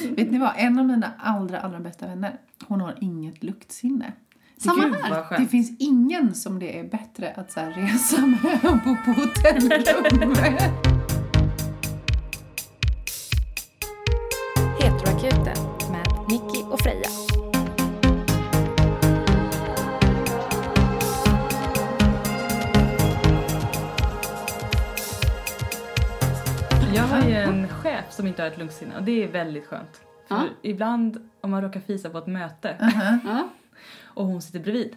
Vet ni vad? En av mina allra, allra bästa vänner, hon har inget luktsinne. Samma fin- här. Det finns ingen som det är bättre att så här resa med och bo på hotellrum med. Heteroakuten med Nicky och Freja. Chef som inte har ett luktsinne och det är väldigt skönt. För Ja. ibland om man råkar fisa på ett möte Ja. och hon sitter bredvid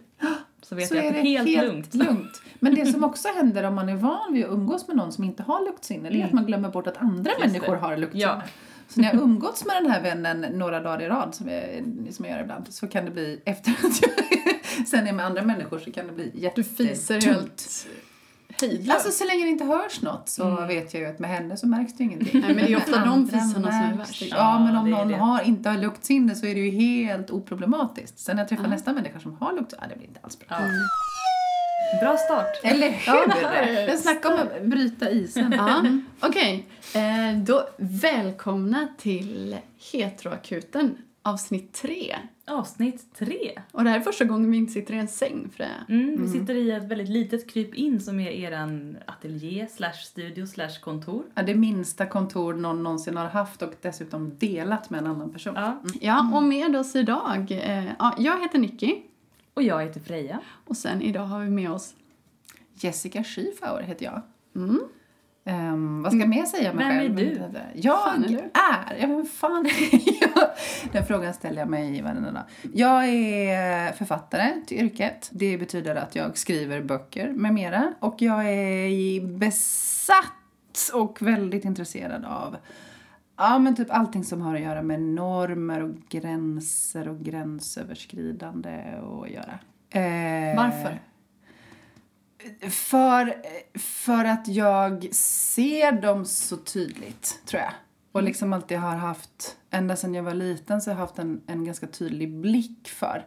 så vet Så jag att det det är helt, helt lugnt. lugnt. Men det som också händer om man är van vid att umgås med någon som inte har luktsinne, det är att man glömmer bort att andra Mm. Just människor det. har luktsinne. Ja. Så när jag umgåtts med den här vännen några dagar i rad, som jag, som jag gör ibland, så kan det bli, efter att jag sen är med andra människor, så kan det bli Du jättetungt. fiser helt hejdlöst. Alltså så länge det inte hörs något så vet jag ju att med henne så märks det ingenting. Mm. Nej, men det är ofta de fisarna som är värst. Ja, men om någon det. har, inte har luktsinne så är det ju helt oproblematiskt. Sen när jag träffar nästa människa som har lukt, ja det blir inte alls bra. Ja. Bra start. Eller hur? Ja. Snacka om att bryta isen. Ja, okej. Eh, då välkomna till Heteroakuten avsnitt tre. Avsnitt tre. Och det här är första gången vi inte sitter i en säng, Freja. Mm, Vi sitter i ett väldigt litet kryp in som är eran ateljé slash studio slash kontor. Ja, det minsta kontor någon någonsin har haft och dessutom delat med en annan person. Ja. Ja, och med oss idag, eh, ja, jag heter Nicky Och jag heter Freja. och sen idag har vi med oss Jessica Schiefauer heter jag. mm, Ehm, vad ska jag mer säga om mig Vem är själv? du? Jag Fan är du? är... Ja, men fan jag? Den frågan ställer jag mig varenda dag. Jag är författare till yrket. Det betyder att jag skriver böcker med mera. Och jag är besatt och väldigt intresserad av Ja, men typ allting som har att göra med normer och gränser och gränsöverskridande att göra. Eh, Varför? För, för att jag ser dem så tydligt, tror jag. Och liksom alltid har haft, ända sedan jag var liten så har jag haft en, en ganska tydlig blick för.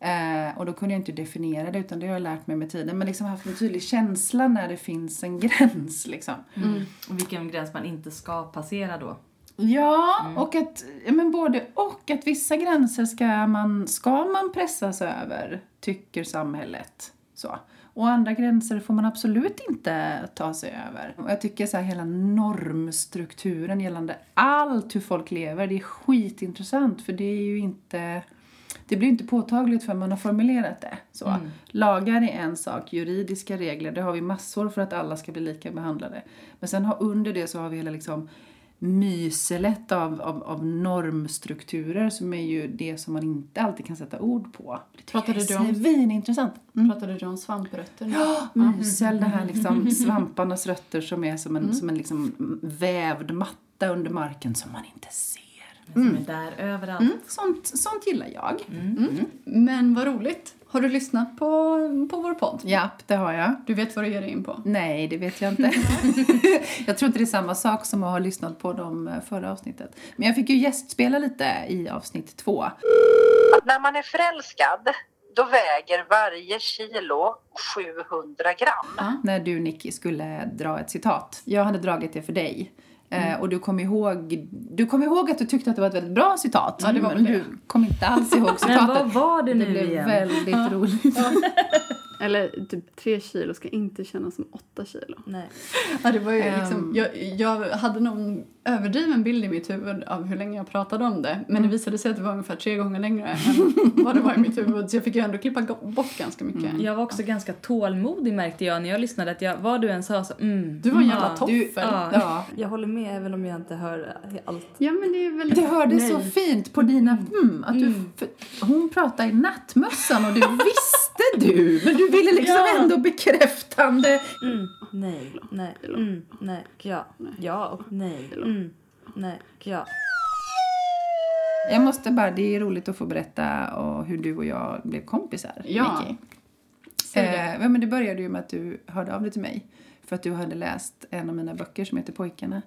Eh, och då kunde jag inte definiera det utan det har jag lärt mig med tiden. Men liksom haft en tydlig känsla när det finns en gräns liksom. Och vilken gräns man inte ska passera då. Ja, och att, men både och. Att vissa gränser ska man, ska man pressas över, tycker samhället. Så. Och andra gränser får man absolut inte ta sig över. Och jag tycker så här hela normstrukturen gällande allt hur folk lever, det är skitintressant för det är ju inte det blir inte påtagligt för man har formulerat det. Så. Lagar är en sak, juridiska regler, det har vi massor för att alla ska bli lika behandlade. Men sen har, under det så har vi hela liksom myselet av, av, av normstrukturer som är ju det som man inte alltid kan sätta ord på. Det Pratade jag du är om- svinintressant. Mm. Pratade du om svamprötter? Ja, mysel, det här liksom svamparnas rötter som är som en, som en liksom vävd matta under marken som man inte ser. Men som är där överallt. Mm, sånt, sånt gillar jag. Men vad roligt. Har du lyssnat på, på vår podd? Japp, det har jag. Du vet vad du ger dig in på? Nej, det vet jag inte. jag tror inte det är samma sak som att ha lyssnat på dem eh, förra avsnittet. Men jag fick ju gästspela lite i avsnitt två. att när man är förälskad då väger varje kilo 700 gram. När du, Nicky, skulle dra ett citat. Jag hade dragit det för dig. Eh, och du kom, ihåg, du kom ihåg att du tyckte att det var ett väldigt bra citat. Ja, det var men väl du kom inte alls ihåg citatet. Men vad var det nu det blev igen? väldigt roligt. Eller typ tre kilo ska inte kännas som åtta kilo. Nej. Ja, det var ju Ehm. liksom, jag, jag hade någon överdriven bild i mitt huvud av hur länge jag pratade om det. Men det visade sig att det var ungefär tre gånger längre än vad det var i mitt huvud. Så jag fick ju ändå klippa bort ganska mycket. Jag var också ganska tålmodig märkte jag när jag lyssnade att jag, vad du än sa så mm. Du var en jävla ja. toffel. ja. Ja. Jag håller med även om jag inte hör allt. Ja men det är väldigt... Det hördes Nej. så fint på dina mm, att du, för, hon pratade i nattmössan och det visste du. Men du ville liksom Ja. ändå bekräftande. Mm, nej, nej, mm, nej, ja, ja och nej, mm, nej, ja. Jag måste bara, det är roligt att få berätta och hur du och jag blev kompisar, Ja. Vicky. Eh, men det började ju med att du hörde av dig till mig för att du hade läst en av mina böcker som heter Pojkarna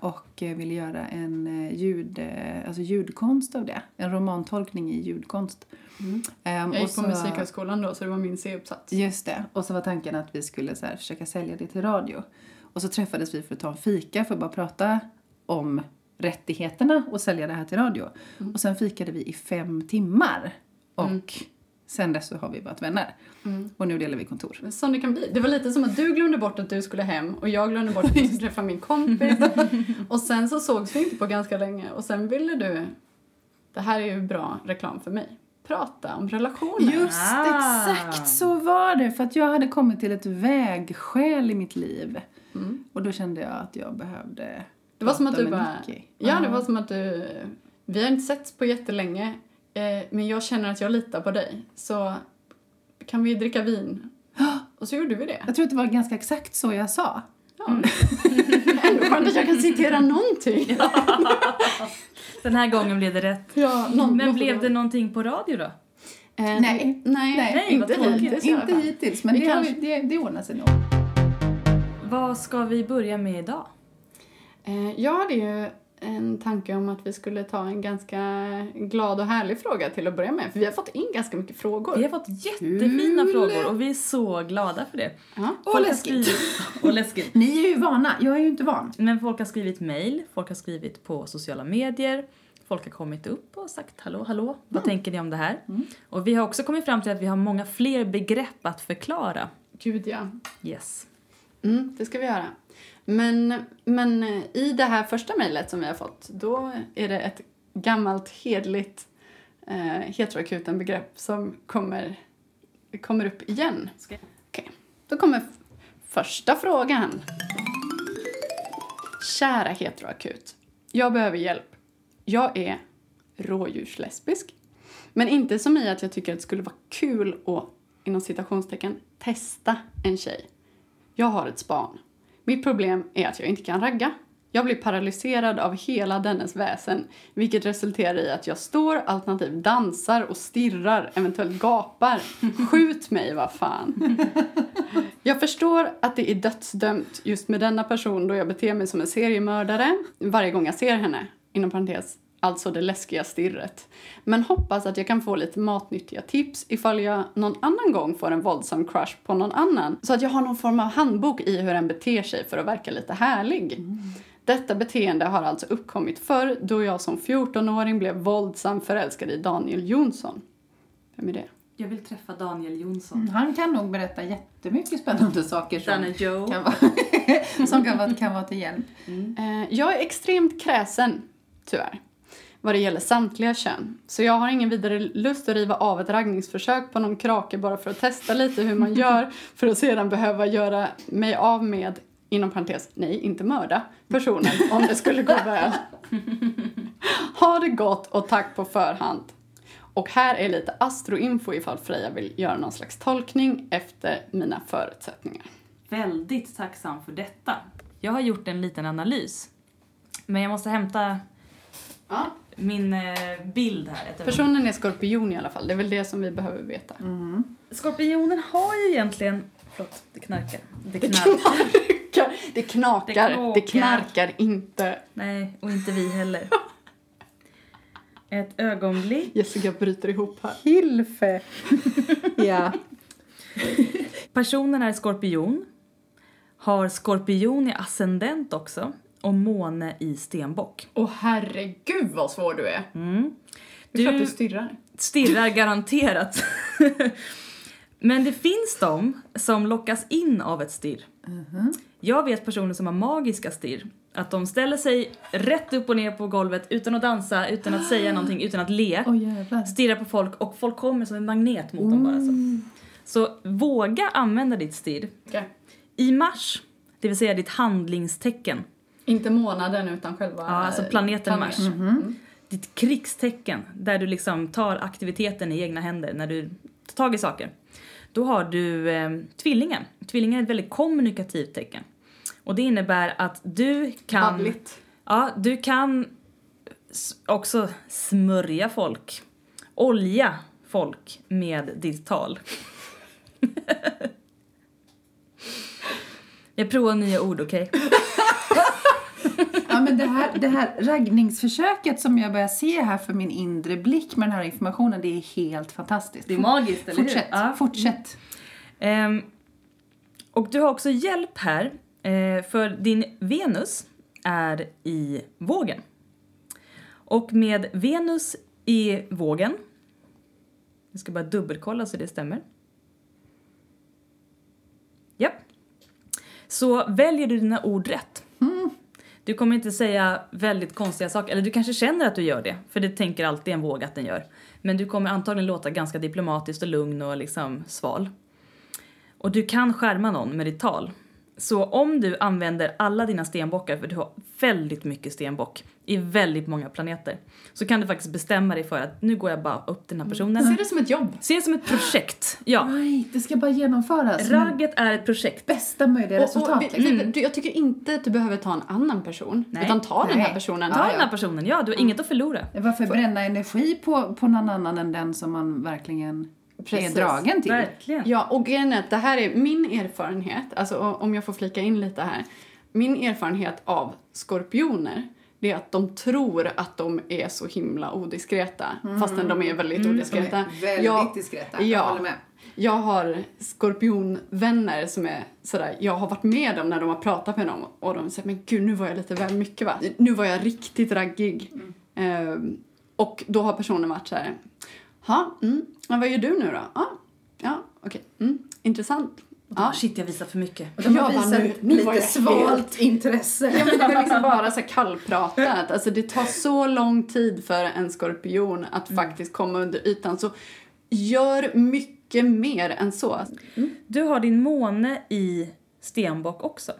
och eh, ville göra en eh, ljud, eh, alltså ljudkonst av det. En romantolkning i ljudkonst. Ehm, Jag och gick på så- Musikhögskolan då så det var min C-uppsats. Just det. Och så var tanken att vi skulle så här försöka sälja det till radio. Och så träffades vi för att ta en fika för att bara prata om rättigheterna att sälja det här till radio. Och sen fikade vi i fem timmar. Och sen dess så har vi varit vänner. Och nu delar vi kontor. Som det kan bli. Det var lite som att du glömde bort att du skulle hem och jag glömde bort att jag skulle träffa min kompis. och sen så sågs vi inte på ganska länge och sen ville du, det här är ju bra reklam för mig, prata om relationer. Just Ah. exakt så var det. För att jag hade kommit till ett vägskäl i mitt liv. Och då kände jag att jag behövde Det var som att du med bara, Nicky. ja det var som att du, vi har inte setts på jättelänge eh, men jag känner att jag litar på dig så kan vi dricka vin? Och så gjorde vi det. Jag tror att det var ganska exakt så jag sa. Ändå skönt att jag kan citera någonting. Den här gången blev det rätt. Ja, någon, Men blev det någonting på radio då? Eh, Nej. nej, Nej, inte vad tråkigt. hittills Inte hittills, men Vi det, kanske- vi, det, det ordnar sig nog. Vad ska vi börja med idag? Eh, Jag hade ju en tanke om att vi skulle ta en ganska glad och härlig fråga till att börja med. För vi har fått in ganska mycket frågor. Vi har fått jättefina Kul. frågor och vi är så glada för det. Ja. Och läskigt. skrivit- och läskigt. Ni är ju vana, jag är ju inte van. Men folk har skrivit mail, folk har skrivit på sociala medier, folk har kommit upp och sagt hallå, hallå, vad tänker ni om det här? Och vi har också kommit fram till att vi har många fler begrepp att förklara. Gud ja. Yes. Mm, det ska vi göra. Men, men i det här första mejlet som vi har fått, då är det ett gammalt hedligt eh, heteroakuten-begrepp som kommer, kommer upp igen. Okej, då kommer första frågan. Kära heteroakut. Jag behöver hjälp. Jag är rådjurslesbisk. Men inte som i att jag tycker att det skulle vara kul att, inom citationstecken, testa en tjej. Jag har ett span. Mitt problem är att jag inte kan ragga. Jag blir paralyserad av hela dennes väsen, vilket resulterar i att jag står alternativt dansar och stirrar, eventuellt gapar. Skjut mig, vad fan. Jag förstår att det är dödsdömt just med denna person då jag beter mig som en seriemördare varje gång jag ser henne. Inom parentes, alltså det läskiga stirret. Men hoppas att jag kan få lite matnyttiga tips ifall jag någon annan gång får en våldsam crush på någon annan. Så att jag har någon form av handbok i hur en beter sig för att verka lite härlig. Detta beteende har alltså uppkommit förr då jag som 14-åring blev våldsamt förälskad i Daniel Jonsson. Vem är det? Jag vill träffa Daniel Jonsson. Han kan nog berätta jättemycket spännande saker som Danne Joe. kan vara, som kan vara, kan vara till hjälp. Eh, jag är extremt kräsen, tyvärr, vad det gäller samtliga kön. Så jag har ingen vidare lust att riva av ett raggningsförsök på någon krake bara för att testa lite hur man gör för att sedan behöva göra mig av med, inom parentes, nej, inte mörda personen om det skulle gå väl. ha det gott och tack på förhand. Och här är lite astroinfo ifall Freja vill göra någon slags tolkning efter mina förutsättningar. Väldigt tacksam för detta. Jag har gjort en liten analys. Men jag måste hämta Ja. Min eh, bild här. Personen är skorpion i alla fall, det är väl det som vi behöver veta. Skorpionen har ju egentligen... Förlåt, det knarkar. Det Det knarkar. det knakar, Det det knakar. knarkar inte. Nej, och inte vi heller. Ett ögonblick. Jessica bryter ihop här. Hilfe! ja. Personen är skorpion. Har skorpion i ascendent också. Och måne i stenbock. Åh herregud vad svår du är. Mm. Det är för att Du- du stirrar. Stirrar garanterat. Men det finns de som lockas in av ett stirr. Jag vet personer som har magiska stirr. Att de ställer sig rätt upp och ner på golvet utan att dansa, utan att säga någonting, utan att le. Jävlar. Stirrar på folk och folk kommer som en magnet mot dem bara så. Så våga använda ditt stirr. Okej. I mars, det vill säga ditt handlingstecken, Inte månaden utan själva... Ja, alltså planeten Mars. Mm. ditt krigstecken, där du liksom tar aktiviteten i egna händer när du tar tag i saker. Då har du eh, tvillingen. Tvillingen är ett väldigt kommunikativt tecken. Och det innebär att du kan... Babbligt. Ja, du kan också smörja folk. Olja folk med ditt tal. Jag provar nya ord, okej? Ja, men det här, det här raggningsförsöket som jag börjar se här för min inre blick med den här informationen, det är helt fantastiskt. Det är magiskt, eller hur? Fortsätt, Ja. fortsätt. Ehm, och du har också hjälp här, eh, för din Venus är i vågen. Och med Venus i vågen. Jag ska bara dubbelkolla så det stämmer. Japp. Så väljer du dina ord rätt. Du kommer inte säga väldigt konstiga saker, eller du kanske känner att du gör det, för det tänker alltid en våg att den gör. Men du kommer antagligen låta ganska diplomatiskt och lugn och liksom sval. Och du kan skärma någon med ditt tal. Så om du använder alla dina stenbockar, för du har väldigt mycket stenbock i väldigt många planeter, så kan du faktiskt bestämma dig för att nu går jag bara upp den här personen. Se det som ett jobb. Se det som ett projekt. Ja. Nej, det ska bara genomföras. Ragget är ett projekt. Bästa möjliga resultat. Och, och, vi, vi, jag tycker inte att du behöver ta en annan person, Nej. utan ta den här Nej. personen. Ta den här personen, ja du har inget att förlora. Varför bränna energi på, på någon annan än den som man verkligen Precis. är dragen till? Verkligen. Ja, och grejen är att det här är min erfarenhet, alltså om jag får flika in lite här. Min erfarenhet av skorpioner, det är att de tror att de är så himla odiskreta, fastän de är väldigt odiskreta. Mm. väldigt jag, diskreta, jag Ja, håller med. Jag har skorpionvänner som är sådär, jag har varit med dem när de har pratat med dem och de säger men gud nu var jag lite väl mycket va, nu var jag riktigt raggig. Ehm, och då har personen varit såhär, ja, mm, men vad gör du nu då? Ja, ja okej, mm, intressant. Ja. Shit, jag visar för mycket. De har Jag visat nu- lite svalt intresse. Ja, men det var liksom bara så kallpratat. Alltså det tar så lång tid för en skorpion att faktiskt komma under ytan. Så gör mycket mer än så. Du har din måne i stenbock också.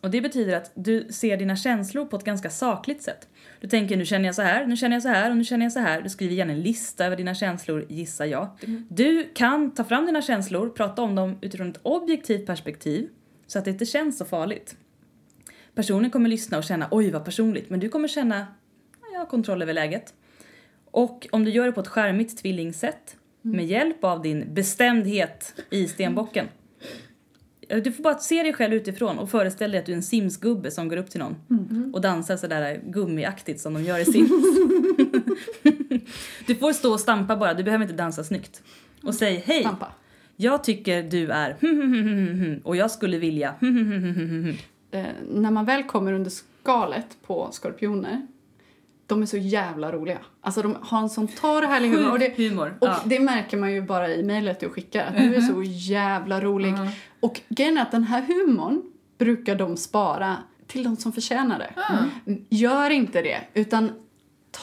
Och det betyder att du ser dina känslor på ett ganska sakligt sätt. Du tänker nu känner jag så här, nu känner jag så här och nu känner jag så här. Du skriver gärna en lista över dina känslor, gissar jag. Du kan ta fram dina känslor, prata om dem utifrån ett objektivt perspektiv så att det inte känns så farligt. Personen kommer lyssna och känna oj vad personligt, men du kommer känna "Ja, jag har kontroll över läget. Och om du gör det på ett skärmigt tvillingsätt med hjälp av din bestämdhet i stenbocken. Du får bara se dig själv utifrån och föreställ dig att du är en Sims-gubbe som går upp till någon och dansar sådär gummiaktigt som de gör i Sims. du får stå och stampa bara, du behöver inte dansa snyggt. Och säg hej, Stampa. jag tycker du är och jag skulle vilja Eh, när man väl kommer under skalet på skorpioner, de är så jävla roliga. Alltså de har en sån tar härlig humor. Och, det, humor. och ja. det märker man ju bara i mejlet du skickar, att du är så jävla rolig. Och grejen är att den här humorn brukar de spara till de som förtjänar det. Mm. Gör inte det, utan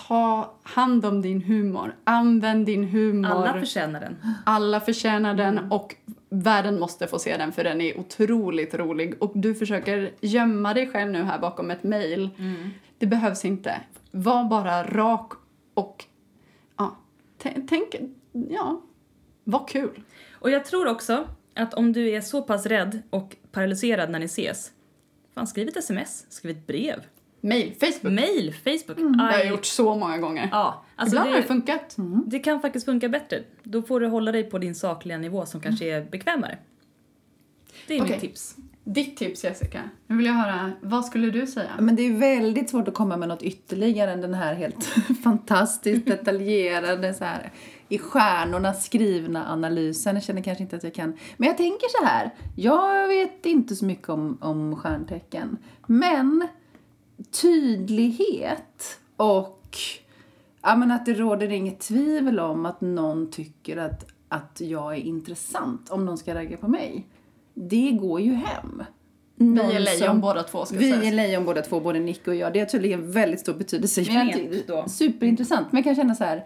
ta hand om din humor. Använd din humor. Alla förtjänar den. Alla förtjänar den och världen måste få se den för den är otroligt rolig. Och du försöker gömma dig själv nu här bakom ett mejl. Det behövs inte. Var bara rak och ja, tänk, ja, var kul. Och jag tror också att om du är så pass rädd och paralyserad när ni ses, fan skriv ett sms, skriv ett brev, Mail, Facebook. mail, Facebook. Det har jag gjort så många gånger. Ja, alltså Ibland har det det, funkat. det kan faktiskt funka bättre. Då får du hålla dig på din sakliga nivå som kanske är bekvämare. Det är Okej. mitt tips. Ditt tips Jessica, nu vill jag höra, vad skulle du säga? Men det är väldigt svårt att komma med något ytterligare än den här helt fantastiskt detaljerade så här, i stjärnorna skrivna analysen. Jag känner kanske inte att jag kan. Men jag tänker så här. Jag vet inte så mycket om, om stjärntecken. Men tydlighet och ja, men att det råder inget tvivel om att någon tycker att, att jag är intressant om någon ska ragga på mig. Det går ju hem. Vi Någon är lejon som- båda två ska vi sägas. är lejon båda två, både Nick och jag. Det har tydligen väldigt stor betydelse. Då. Superintressant. Men jag kan känna så här,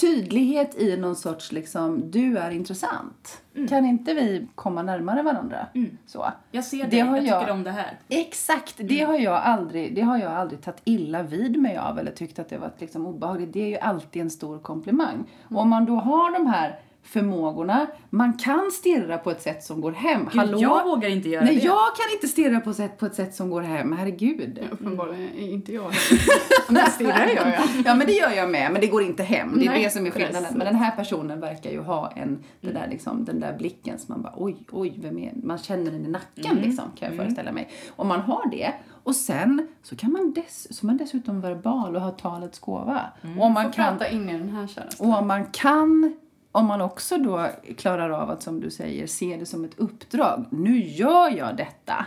tydlighet i någon sorts liksom, du är intressant. Mm. Kan inte vi komma närmare varandra? Så. Jag ser Det det, har jag, jag- tycker om det här. Exakt, det har jag aldrig, det har jag aldrig tagit illa vid mig av eller tyckt att det varit liksom obehagligt. Det är ju alltid en stor komplimang. Och om man då har de här förmågorna, man kan stirra på ett sätt som går hem. Gud, jag vågar inte göra Nej, det. jag kan inte stirra på, sätt, på ett sätt som går hem, herregud. Uppenbarligen är inte jag Men stirrar gör jag. Ja men det gör jag med, men det går inte hem. Det är Nej, det som är skillnaden. precis. Men den här personen verkar ju ha en, det där liksom, den där blicken som man bara oj, oj, vem är Man känner den i nacken liksom, kan jag föreställa mig. Om man har det, och sen så kan man, dess, så man dessutom verbal och har talets gåva. Och om man Får kan, prata in i den här käraste. och om man kan om man också då klarar av att, som du säger, se det som ett uppdrag. Nu gör jag detta.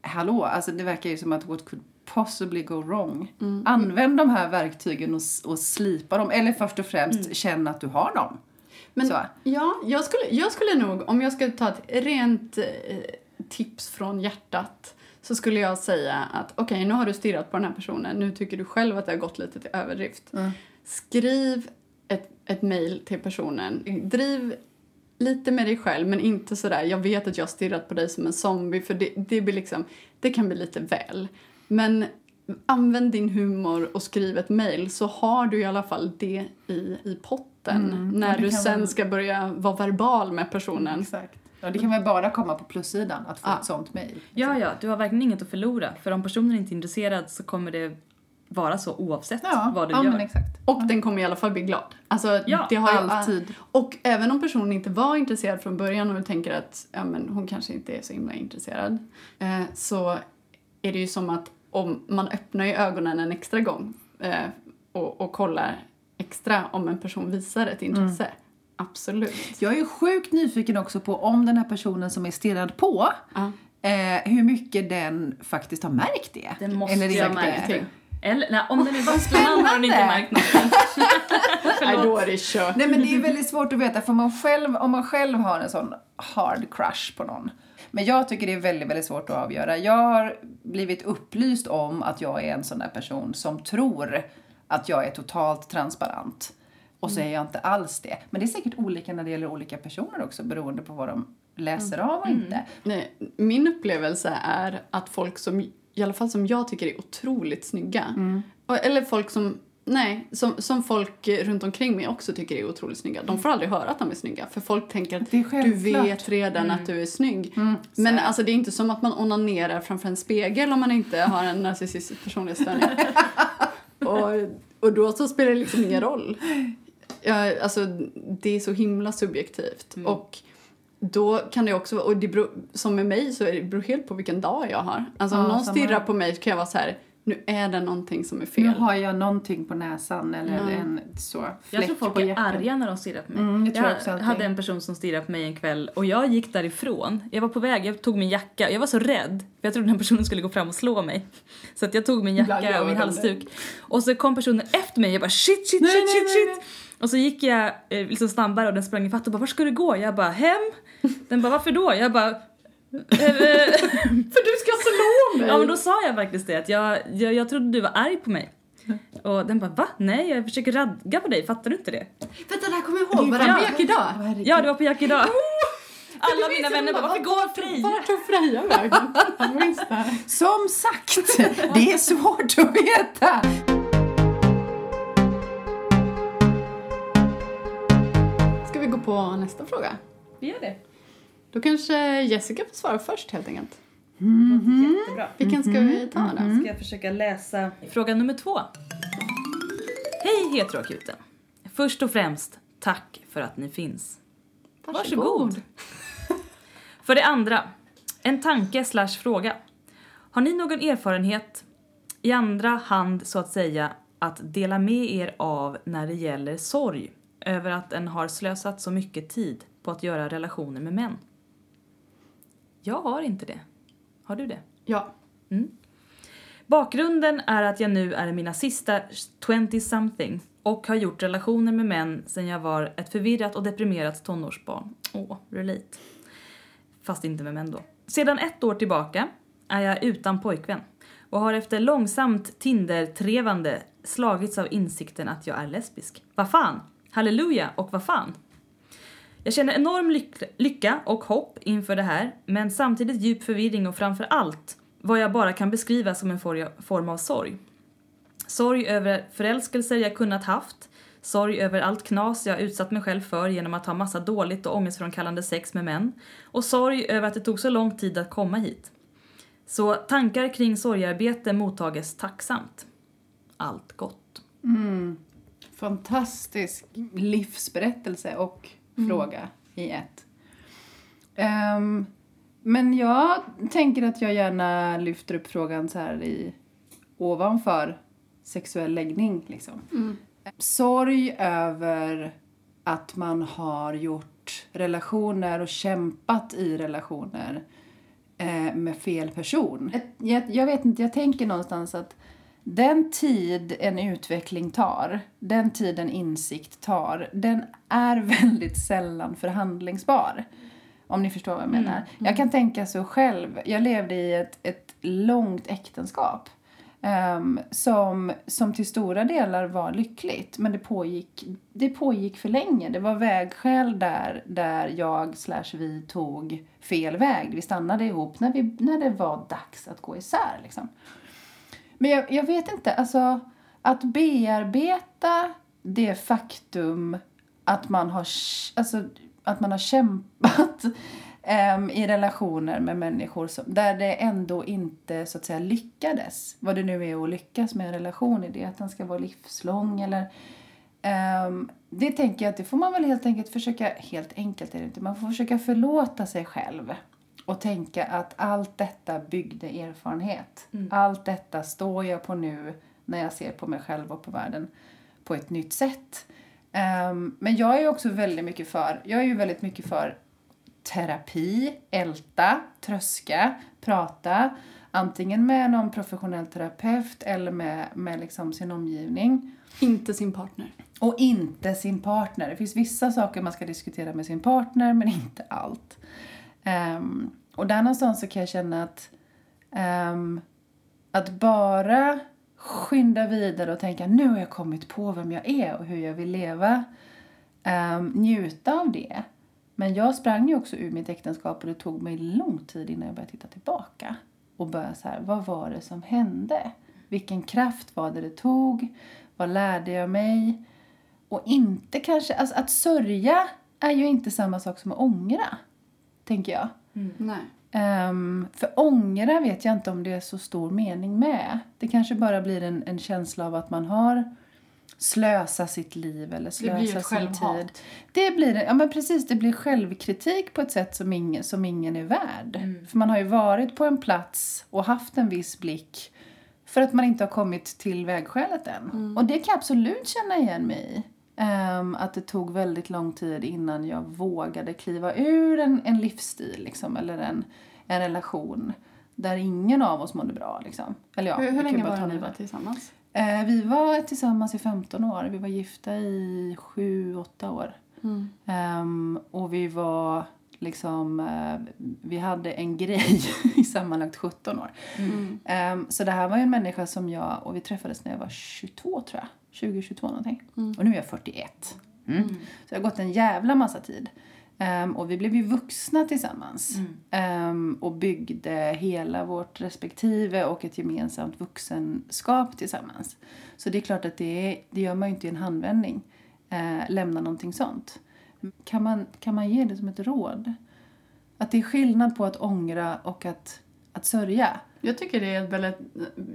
Hallå, alltså det verkar ju som att what could possibly go wrong? Använd de här verktygen och, och slipa dem. Eller först och främst känn att du har dem. Men Så. ja, jag skulle, jag skulle nog, om jag skulle ta ett rent eh, tips från hjärtat så skulle jag säga att okej, nu har du stirrat på den här personen, nu tycker du själv att det har gått lite till överdrift. Skriv ett, ett mejl till personen. Driv lite med dig själv, men inte sådär, jag vet att jag har stirrat på dig som en zombie, för det, det blir liksom, det kan bli lite väl. Men använd din humor och skriv ett mejl så har du i alla fall det i, i potten när Och det du sen väl- ska börja vara verbal med personen. Exakt. Ja, det kan väl bara komma på plussidan att få Ja. ett sånt mejl. Ja, ja, du har verkligen inget att förlora. För om personen inte är intresserad så kommer det vara så oavsett Ja, vad du ja gör. men exakt. Och den kommer i alla fall bli glad. Alltså, Ja, det har alltid. Och även om personen inte var intresserad från början och tänker att ja, men hon kanske inte är så himla intresserad eh, så är det ju som att om man öppnar ju ögonen en extra gång eh, och, och kollar extra om en person visar ett intresse. Absolut. Jag är sjukt nyfiken också på om den här personen som är stirrad på, Ja. eh, hur mycket den faktiskt har märkt det. Den måste Eller ju ha märkt det. Eller nej, om den är vasslan har den inte märkt något. Nej, då är det kört. Nej men det är väldigt svårt att veta för man själv, om man själv har en sån hard crush på någon. Men jag tycker det är väldigt, väldigt svårt att avgöra. Jag har blivit upplyst om att jag är en sån där person som tror att jag är totalt transparent. Och så är jag inte alls det. Men det är säkert olika när det gäller olika personer också beroende på vad de läser av och inte. Nej, min upplevelse är att folk som, i alla fall som jag tycker är otroligt snygga, Mm. eller folk som, nej, som, som folk runt omkring mig också tycker är otroligt snygga, de får aldrig höra att de är snygga för folk tänker att du vet redan att du är snygg. Mm, Men så. alltså det är inte som att man onanerar framför en spegel om man inte har en narcissistisk personlighetsstörning. och, och då så spelar det liksom ingen roll. Ja, alltså, det är så himla subjektivt. Mm. Och då kan det också och det beror, som med mig så är det beror helt på vilken dag jag har. Alltså om Ja, någon samma stirrar på mig så kan jag vara så här, nu är det någonting som är fel. Nu har jag någonting på näsan eller Ja. en så Jag tror folk är arga när de stirrar på mig. Mm, jag jag också alltid. hade en person som stirrade på mig en kväll och jag gick därifrån. Jag var på väg, jag tog min jacka. Jag var så rädd för jag trodde den personen skulle gå fram och slå mig. Så att jag tog min jacka och min halsduk. Och så kom personen efter mig jag bara shit, shit, Nej, shit, nej, shit, nej, shit. Och så gick jag eh, liksom snabbare och den sprang ifatt och bara var ska du gå? Jag bara hem. Den bara varför då? Jag bara För du ska slå mig! Ja men då sa jag faktiskt det att jag, jag, jag trodde du var arg på mig. Och den bara va? Nej jag försöker ragga på dig, fattar du inte det? Vänta, det här kommer jag ihåg. Var det på Jack idag? Ja det var på Jack idag. Alla Det mina vänner bara varför går Freja? Vart tog Freja vägen? Som sagt, det är svårt att veta. Ska vi gå på nästa fråga? Vi gör det. Då kanske Jessica får svara först helt enkelt. Jättebra. Vilken ska vi ta då? Ska jag försöka läsa fråga nummer två. Hej heteroakuten. Först och främst, tack för att ni finns. Varsågod. För det andra, en tanke slash fråga. Har ni någon erfarenhet, i andra hand så att säga, att dela med er av när det gäller sorg över att en har slösat så mycket tid på att göra relationer med män? Jag har inte det. Har du det? Ja. Bakgrunden är att jag nu är i mina sista 20-something och har gjort relationer med män sedan jag var ett förvirrat och deprimerat tonårsbarn. Åh, relate. Fast inte med män då. Sedan ett år tillbaka är jag utan pojkvän och har efter långsamt Tinder-trevande slagits av insikten att jag är lesbisk. Vad fan? Halleluja och vad fan? Jag känner enorm lyck- lycka och hopp inför det här, men samtidigt djup förvirring och framför allt vad jag bara kan beskriva som en for- form av sorg. Sorg över förälskelser jag kunnat haft, sorg över allt knas jag utsatt mig själv för genom att ha massa dåligt och ångestframkallande sex med män och sorg över att det tog så lång tid att komma hit. Så tankar kring sorgarbete mottages tacksamt. Allt gott. Mm. Fantastisk livsberättelse och fråga i ett. Ehm, men jag tänker att jag gärna lyfter upp frågan så här i ovanför sexuell läggning. Liksom. Sorg över att man har gjort relationer och kämpat i relationer eh, med fel person. Jag, jag vet inte, jag tänker någonstans att den tid en utveckling tar, den tid en insikt tar, den är väldigt sällan förhandlingsbar. Om ni förstår vad jag menar. Jag kan tänka så själv. Jag levde i ett, ett långt äktenskap. ehm, som, som till stora delar var lyckligt. Men det pågick, det pågick för länge. Det var vägskäl där, där jag slash vi tog fel väg. Vi stannade ihop när, vi, när det var dags att gå isär. Liksom. Men jag, jag vet inte, alltså att bearbeta det faktum att man har, alltså, att man har kämpat äm, i relationer med människor som, där det ändå inte så att säga lyckades. Vad det nu är att lyckas med en relation i det, att den ska vara livslång eller äm, det tänker jag att det får man väl helt enkelt försöka, helt enkelt är det inte, man får försöka förlåta sig själv och tänka att allt detta byggde erfarenhet. Allt detta står jag på nu när jag ser på mig själv och på världen på ett nytt sätt. Ehm, men jag är också väldigt mycket för, jag är ju väldigt mycket för terapi, älta, tröska, prata. Antingen med någon professionell terapeut eller med, med liksom sin omgivning. Inte sin partner. Och inte sin partner. Det finns vissa saker man ska diskutera med sin partner, men inte allt. Um, och där någonstans så kan jag känna att, um, att bara skynda vidare och tänka nu har jag kommit på vem jag är och hur jag vill leva. Um, njuta av det. Men jag sprang ju också ur mitt äktenskap och det tog mig lång tid innan jag började titta tillbaka. Och börja så här, vad var det som hände? Vilken kraft var det det tog? Vad lärde jag mig? Och inte kanske, alltså att sörja är ju inte samma sak som att ångra. Tänker jag. Nej. Ehm, för ångra vet jag inte om det är så stor mening med. Det kanske bara blir en, en känsla av att man har slösat sitt liv eller slösat ett sin självhat. tid. Det blir, ja men precis, det blir självkritik på ett sätt som ingen, som ingen är värd. För man har ju varit på en plats och haft en viss blick för att man inte har kommit till vägskälet än. Och det kan jag absolut känna igen mig i. Ehm, att det tog väldigt lång tid innan jag vågade kliva ur en, en livsstil liksom, eller en, en relation där ingen av oss mådde bra. Liksom. Eller ja, hur hur länge var det ni var tillsammans? Eh, vi var tillsammans i 15 år. Vi var gifta i 7-8 år. Ehm, och vi var liksom... eh, vi hade en grej i sammanlagt 17 år. Ehm, så det här var ju en människa som jag... Och vi träffades när jag var 22, tror jag. 20-22 någonting. Och nu är jag 41. Mm. Så det har gått en jävla massa tid. Ehm, och vi blev ju vuxna tillsammans. Ehm, och byggde hela vårt respektive och ett gemensamt vuxenskap tillsammans. Så det är klart att det, är, det gör man ju inte i en handvändning. Eh, lämna någonting sånt. Kan man, kan man ge det som ett råd? Att det är skillnad på att ångra och att, att sörja. Jag tycker det är ett väldigt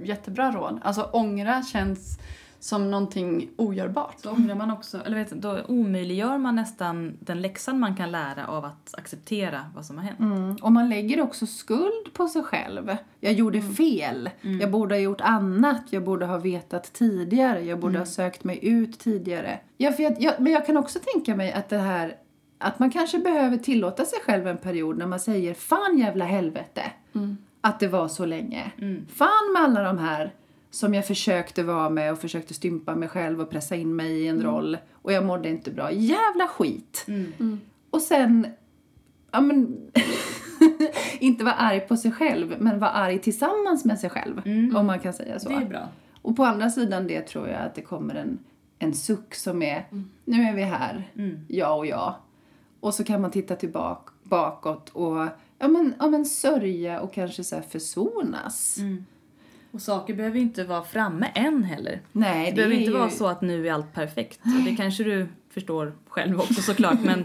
jättebra råd. Alltså ångra känns som någonting ogörbart. Så ångrar man också, eller vet, då omöjliggör man nästan den läxan man kan lära av att acceptera vad som har hänt. Mm. Och man lägger också skuld på sig själv. Jag gjorde fel. Jag borde ha gjort annat. Jag borde ha vetat tidigare. Jag borde ha sökt mig ut tidigare. Ja, för jag, jag, men jag kan också tänka mig att det här att man kanske behöver tillåta sig själv en period när man säger fan jävla helvete att det var så länge. Fan med alla de här som jag försökte vara med och försökte stympa mig själv och pressa in mig i en roll och jag mådde inte bra. Jävla skit! Och sen ja, men, inte vara arg på sig själv, men vara arg tillsammans med sig själv. Om man kan säga så. Det är bra. Och på andra sidan det tror jag att det kommer en, en suck som är, nu är vi här, jag och jag. Och så kan man titta tillbaka bakåt och ja, men, ja, men sörja och kanske så här försonas. Och saker behöver ju inte vara framme än heller. Nej, Det, det, behöver inte ju... vara så att nu är allt perfekt. Och det kanske du förstår själv också såklart. men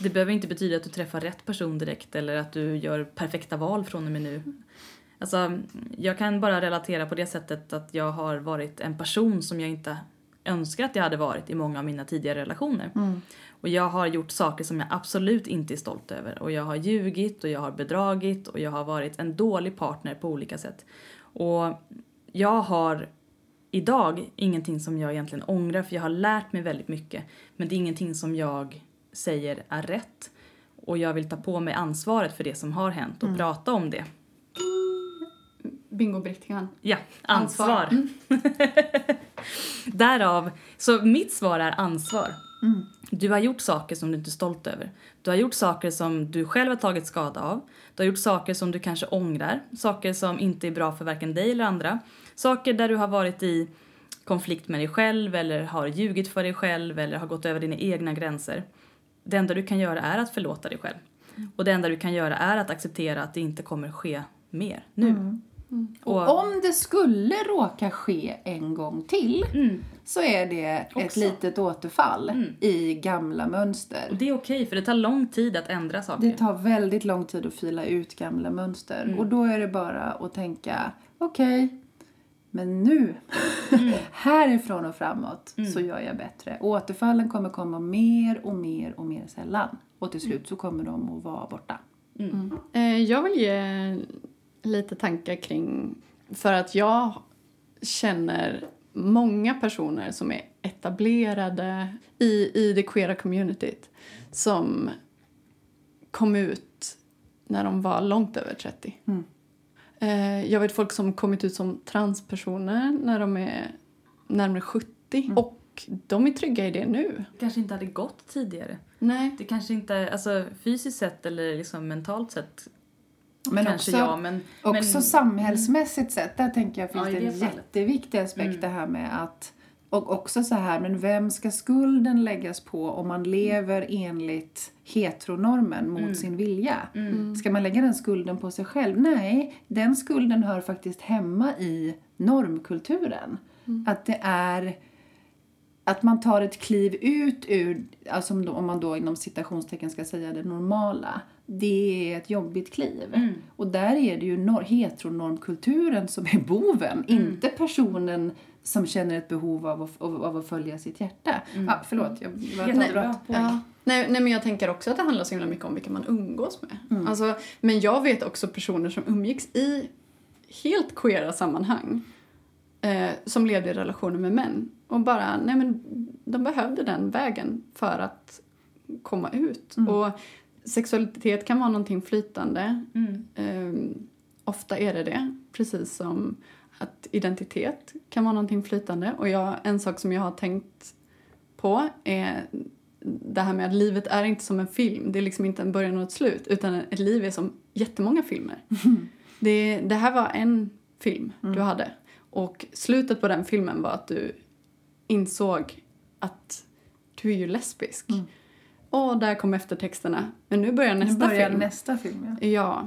det behöver inte betyda att du träffar rätt person direkt eller att du gör perfekta val från och med nu. Alltså, jag kan bara relatera på det sättet att jag har varit en person som jag inte önskar att jag hade varit i många av mina tidigare relationer. Och jag har gjort saker som jag absolut inte är stolt över. Och jag har ljugit och jag har bedragit och jag har varit en dålig partner på olika sätt. Och jag har idag ingenting som jag egentligen ångrar för jag har lärt mig väldigt mycket. Men det är ingenting som jag säger är rätt. Och jag vill ta på mig ansvaret för det som har hänt och prata om det. Bingobrickan. Ja, ansvar. Ansvar. Mm. Därav, så mitt svar är ansvar. Mm. Du har gjort saker som du inte är stolt över. Du har gjort saker som du själv har tagit skada av. Du har gjort saker som du kanske ångrar. Saker som inte är bra för varken dig eller andra. Saker där du har varit i konflikt med dig själv eller har ljugit för dig själv eller har gått över dina egna gränser. Det enda du kan göra är att förlåta dig själv. Och det enda du kan göra är att acceptera att det inte kommer ske mer nu. Mm. Och om det skulle råka ske en gång till Mm. så är det ett Också. litet återfall Mm. i gamla mönster. Och det är okej för det tar lång tid att ändra saker. Det tar väldigt lång tid att fila ut gamla mönster. Mm. Och då är det bara att tänka, okej, men nu, Mm. härifrån och framåt, så gör jag bättre. Återfallen kommer komma mer och mer och mer sällan. Och till slut så kommer de att vara borta. Eh, Jag vill ge lite tankar kring... För att jag känner många personer som är etablerade i, i det queera communityt som kom ut när de var långt över 30. Mm. Eh, Jag vet folk som kommit ut som transpersoner när de är närmare 70. Och de är trygga i det nu. kanske inte hade gått tidigare. Nej. Det kanske inte, alltså fysiskt sett eller liksom mentalt sett Men kanske också, ja, men... också men, samhällsmässigt sett, där tänker jag finns Ja, det en fallet. jätteviktig aspekt det här med att och också så här, men vem ska skulden läggas på om man lever enligt heteronormen mot sin vilja? Ska man lägga den skulden på sig själv? Nej, den skulden hör faktiskt hemma i normkulturen. Att det är att man tar ett kliv ut ur, alltså om man då inom citationstecken ska säga det normala, det är ett jobbigt kliv. Och där är det ju nor- heteronormkulturen som är boven, inte personen som känner ett behov av att, av, att följa sitt hjärta. Ja, förlåt, jag var avbrott. poäng. Ja. Nej, nej, men jag tänker också att det handlar så himla mycket om vilka man umgås med. Mm. Alltså, men jag vet också personer som umgicks i helt queera sammanhang eh, som levde i relationer med män och bara, nej men de behövde den vägen för att komma ut. Mm. Och sexualitet kan vara någonting flytande. Mm. Ehm, ofta är det det, precis som att identitet kan vara någonting flytande. Och jag, en sak som jag har tänkt på är det här med att livet är inte som en film. Det är liksom inte en början och ett slut, utan ett liv är som jättemånga filmer. Det, det här var en film du hade. Och slutet på den filmen var att du insåg att du är ju lesbisk. Och där kom eftertexterna. Men nu börjar Nu nästa börjar film. nästa film, ja. Ja.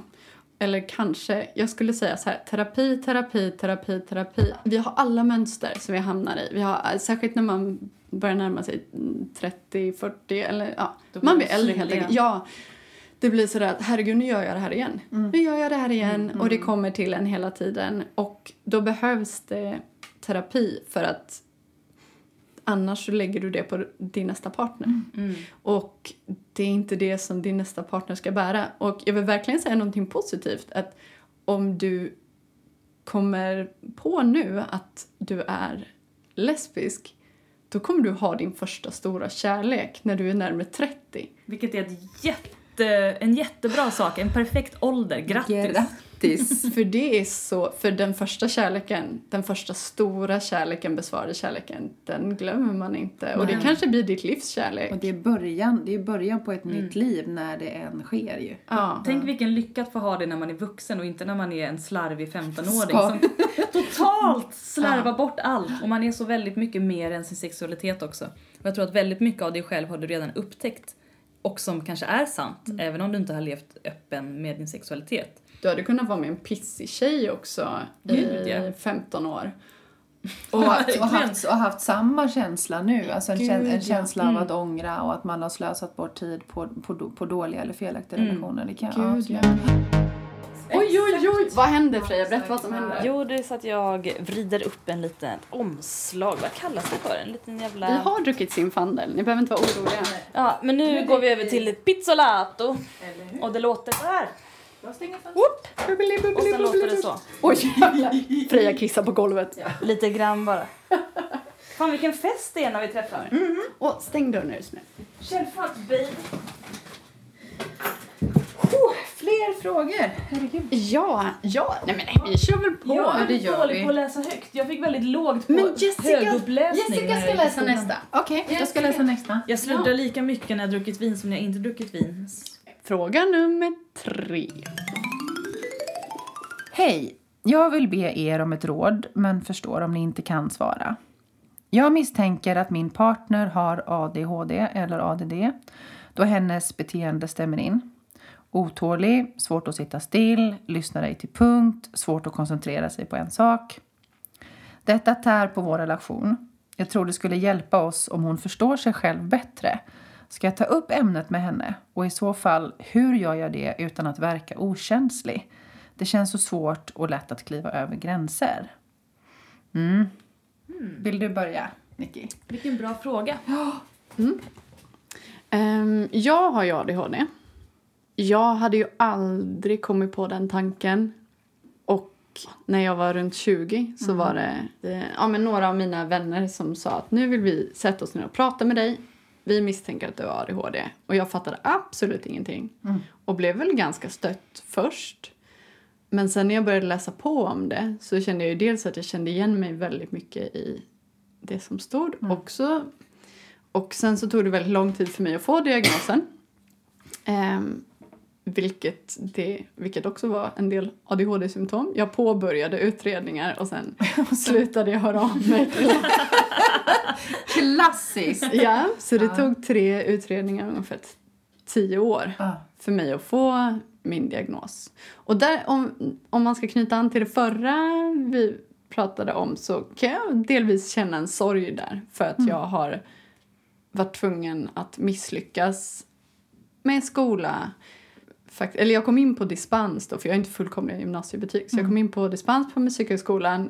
Eller kanske, jag skulle säga så här, terapi, terapi, terapi, terapi. Vi har alla mönster som vi hamnar i. Vi har, särskilt när man börjar närma sig mm, 30, 40 eller ja, man blir äldre helt enkelt. Ja, det blir sådär att herregud nu gör jag det här igen. Nu gör jag det här igen och det kommer till en hela tiden. Och då behövs det terapi för att annars så lägger du det på din nästa partner. Mm. Och det är inte det som din nästa partner ska bära. Och jag vill verkligen säga någonting positivt. Att om du kommer på nu att du är lesbisk då kommer du ha din första stora kärlek när du är närmare 30. Vilket är ett jätte, en jättebra sak, en perfekt ålder. Grattis! Grattis! För det är så, för den första kärleken, den första stora kärleken, besvarade kärleken, den glömmer man inte. Och det Nej. kanske blir ditt livs kärlek. Och det är början, det är början på ett nytt liv när det än sker ju. Ja. Tänk vilken lycka att få ha det när man är vuxen och inte när man är en slarvig 15-åring Ska- som totalt slarvar bort allt. Och man är så väldigt mycket mer än sin sexualitet också. Och jag tror att väldigt mycket av dig själv har du redan upptäckt och som kanske är sant, även om du inte har levt öppen med din sexualitet. Du hade kunnat vara med en pissig tjej också Gud, i ja. 15 år. Och, haft, och, haft, och haft samma känsla nu, alltså en, Gud, käns- en ja. känsla Mm. av att ångra och att man har slösat bort tid på, på, på dåliga eller felaktiga Mm. relationer. Det kan, Gud, absolut. ja. Oj, oj, oj! Vad händer Freja? Berätta vad som händer. Jo, det är så att jag vrider upp en liten omslag. Vad kallas det för? En liten jävla... Vi har druckit sin fandel, ni behöver inte vara oroliga. Ja, men nu går vi över till pizzolato. Och det låter så här. Bubbeli, Och bubbeli, sen låter det så. Oj, jävlar. Freja kissar på golvet. Lite grann bara. Fan vilken fest det är när vi träffar. Och stäng dörren nu snäll. Självfallet babe. fler frågor. Herregud. Ja, ja, nej men nej, vi kör väl på. Jag är det gör dålig vi. på att läsa högt. Jag fick väldigt lågt på Men Jessica- höguppläsning. Jessica ska jag läsa nästa. Okej, jag ska läsa nästa. Jag sluddrar lika mycket när jag druckit vin som när jag inte druckit vin. Fråga nummer tre. Hej! Jag vill be er om ett råd, men förstår om ni inte kan svara. Jag misstänker att min partner har ADHD eller ADD då hennes beteende stämmer in. Otålig, svårt att sitta still, lyssnar ej till punkt, svårt att koncentrera sig på en sak. Detta tär på vår relation. Jag tror det skulle hjälpa oss om hon förstår sig själv bättre. Ska jag ta upp ämnet med henne? Och i så fall, hur gör jag det utan att verka okänslig? Det känns så svårt och lätt att kliva över gränser. Mm. Vill du börja, Nicky? Vilken bra fråga. Ehm, jag har ju ADHD. Jag hade ju aldrig kommit på den tanken. Och när jag var runt 20 så var det eh, ja, men några av mina vänner som sa att nu vill vi sätta oss ner och prata med dig. Vi misstänker att du har ADHD. Och jag fattade absolut ingenting. Och blev väl ganska stött först. Men sen när jag började läsa på om det så kände jag dels att jag kände igen mig väldigt mycket i det som stod. Också och sen så tog det väldigt lång tid för mig att få diagnosen. Ehm, vilket, det, vilket också var en del ADHD-symptom. Jag påbörjade utredningar och sen slutade jag höra av mig. Klassiskt! ja, så det tog tre utredningar ungefär tio år för mig att få min diagnos. Och där, om, om man ska knyta an till det förra vi pratade om så kan jag delvis känna en sorg där för att jag har varit tvungen att misslyckas med skola. Fakt- eller jag kom in på dispens då, för jag har inte fullkomliga gymnasiebetyg. Så jag kom in på dispens på Musikhögskolan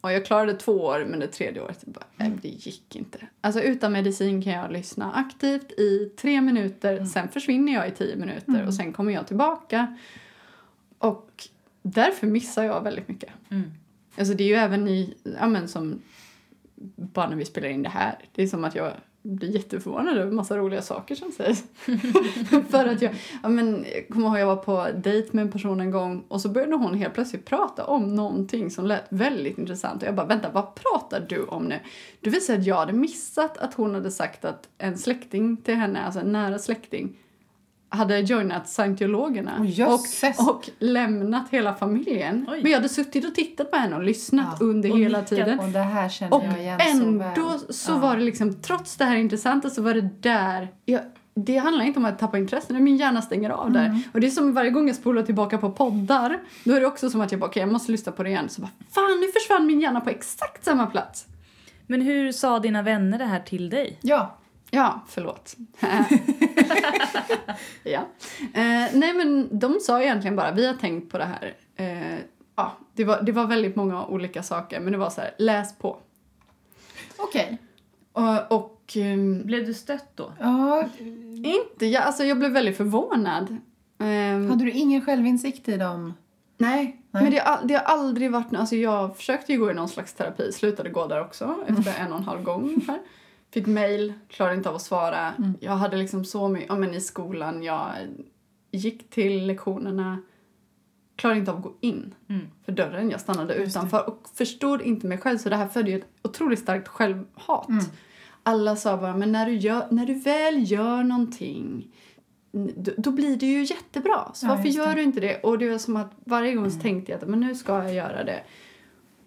och jag klarade två år, men det tredje året bara, nej, det gick inte. Alltså utan medicin kan jag lyssna aktivt i tre minuter, sen försvinner jag i tio minuter och sen kommer jag tillbaka. Och därför missar jag väldigt mycket. Alltså det är ju även i, ja men som bara när vi spelar in det här, det är som att jag blir jätteförvånad över massa roliga saker som sägs. För att jag, ja men, jag kommer ihåg jag var på dejt med en person en gång och så började hon helt plötsligt prata om någonting som lät väldigt intressant och jag bara vänta vad pratar du om nu? Du visade att jag hade missat att hon hade sagt att en släkting till henne, alltså en nära släkting hade joinat scientologerna jösses. och, och lämnat hela familjen. Oj. Men jag hade suttit och tittat på henne och lyssnat Ja, under och hela tiden. Och det här känner Och jag igen så ändå väl. så Ja. var det liksom, trots det här intressanta så var det där, jag, det handlar inte om att tappa intressen, min hjärna stänger av där. Mm. Och det är som varje gång jag spolar tillbaka på poddar, då är det också som att jag bara, okej jag måste lyssna på det igen. Så bara, fan nu försvann min hjärna på exakt samma plats. Men hur sa dina vänner det här till dig? Ja. Ja, förlåt. ja. Eh, nej men de sa egentligen bara, vi har tänkt på det här. Eh, ja, det var, det var väldigt många olika saker, men det var så här, läs på. Okej. Och, och ehm, Blev du stött då? Ja, Inte, jag, alltså jag blev väldigt förvånad. Ehm, hade du ingen självinsikt i dem? nej, Nej. men det, har det har aldrig varit... Alltså jag försökte ju gå i någon slags terapi, slutade gå där också efter en och en halv gång ungefär. Fick mail, klarade inte av att svara. Jag hade liksom så mycket, ja men i skolan, jag gick till lektionerna, klarade inte av att gå in Mm. för dörren. Jag stannade utanför och förstod inte mig själv så det här födde ju ett otroligt starkt självhat. Alla sa bara, men när du, gör, när du väl gör någonting då, då blir det ju jättebra. Så Ja, varför just det. gör du inte det? Och det var som att varje gång så tänkte jag att men nu ska jag göra det.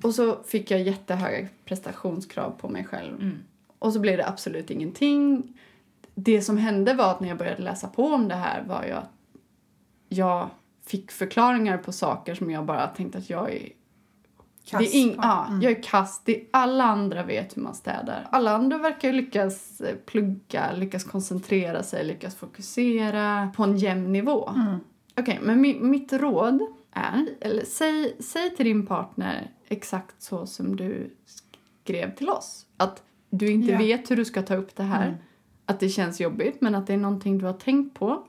Och så fick jag jättehöga prestationskrav på mig själv. Mm. Och så blev det absolut ingenting. Det som hände var att när jag började läsa på om det här var ju att jag fick förklaringar på saker som jag bara tänkte att jag är Kass det är ing, ja, Mm. jag är kass. Det, alla andra vet hur man städar. Alla andra verkar lyckas eh, plugga, lyckas koncentrera sig, lyckas fokusera på en jämn nivå. Mm. Okej, men mi, mitt råd är, eller säg, säg till din partner exakt så som du skrev till oss. Att du inte Ja. vet hur du ska ta upp det här. Mm. Att det känns jobbigt, men att det är någonting du har tänkt på.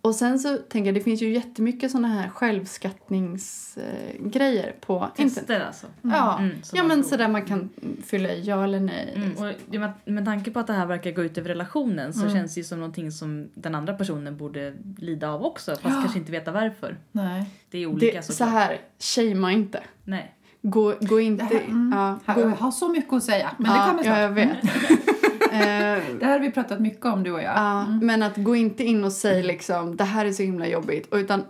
Och sen så tänker jag, det finns ju jättemycket såna här självskattningsgrejer på internet. Tester alltså. Ja, Mm, ja man men sådär man kan fylla i ja eller nej. Mm, liksom. och med, med tanke på att det här verkar gå ut över relationen så känns det ju som någonting som den andra personen borde lida av också fast kanske inte veta varför. Nej. Det är olika Det, så såklart. här, shamea inte. Nej. Gå, gå inte... Det här- mm. ja, Jag gå, har så mycket att säga, men ja, det kommer snart. Ja, jag vet. Eh, Det här har vi pratat mycket om, du och jag. Ja, men att gå inte in och säga liksom det här är så himla jobbigt utan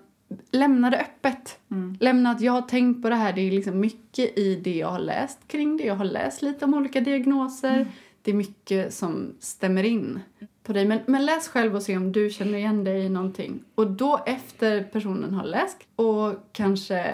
lämna det öppet. Lämna att jag har tänkt på det här. Det är liksom mycket i det jag har läst kring det. Jag har läst lite om olika diagnoser. Det är mycket som stämmer in på dig. Men, men läs själv och se om du känner igen dig i någonting. Och då efter personen har läst och kanske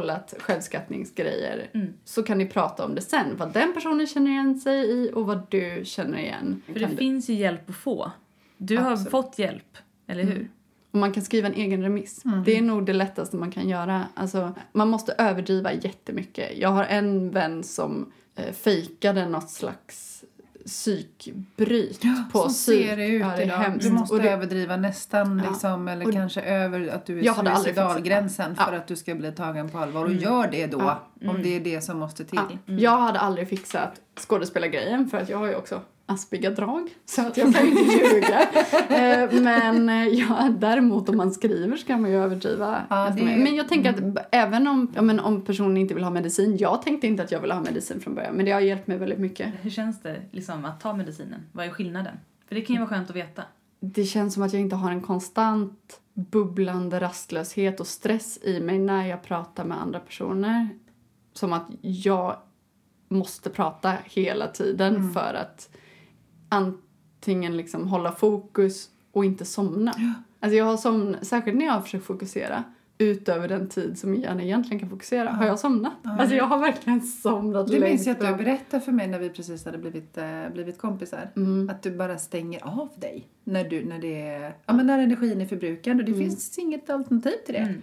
kollat självskattningsgrejer så kan ni prata om det sen. Vad den personen känner igen sig i och vad du känner igen. För det du- finns ju hjälp att få. Du har Absolut. fått hjälp, eller hur? Och man kan skriva en egen remiss. Det är nog det lättaste man kan göra. Alltså, man måste överdriva jättemycket. Jag har en vän som eh, fejkade något slags psykbryt på så psyk. ser det ut Ja, det idag. hemskt. Du måste det- överdriva nästan Ja. liksom, eller Och- kanske över att du är suicidalgränsen Ja. för att du ska bli tagen på allvar. Och gör det då, Ja. om det är det som måste till. Ja, Jag hade aldrig fixat skådespelargrejen för att jag har ju också aspiga drag. Så att jag kan ju inte ljuga. Eh, Men eh, ja, däremot om man skriver så kan man ju överdriva. Ja, mer. Men jag tänker att b- även om, ja, men om personen inte vill ha medicin. Jag tänkte inte att jag ville ha medicin från början men det har hjälpt mig väldigt mycket. Hur känns det liksom, att ta medicinen? Vad är skillnaden? För det kan ju vara skönt att veta. Det känns som att jag inte har en konstant bubblande rastlöshet och stress i mig när jag pratar med andra personer. Som att jag måste prata hela tiden för att antingen liksom hålla fokus och inte somna. Alltså jag har somn, särskilt när jag har försökt fokusera utöver den tid som hjärnan egentligen kan fokusera, har jag somnat. Alltså jag har verkligen somnat Det minns jag att du berättade för mig när vi precis hade blivit, eh, blivit kompisar. Mm. Att du bara stänger av dig när, du, när, det ja, men när energin är förbrukad. Och det Mm. finns inget alternativ till det.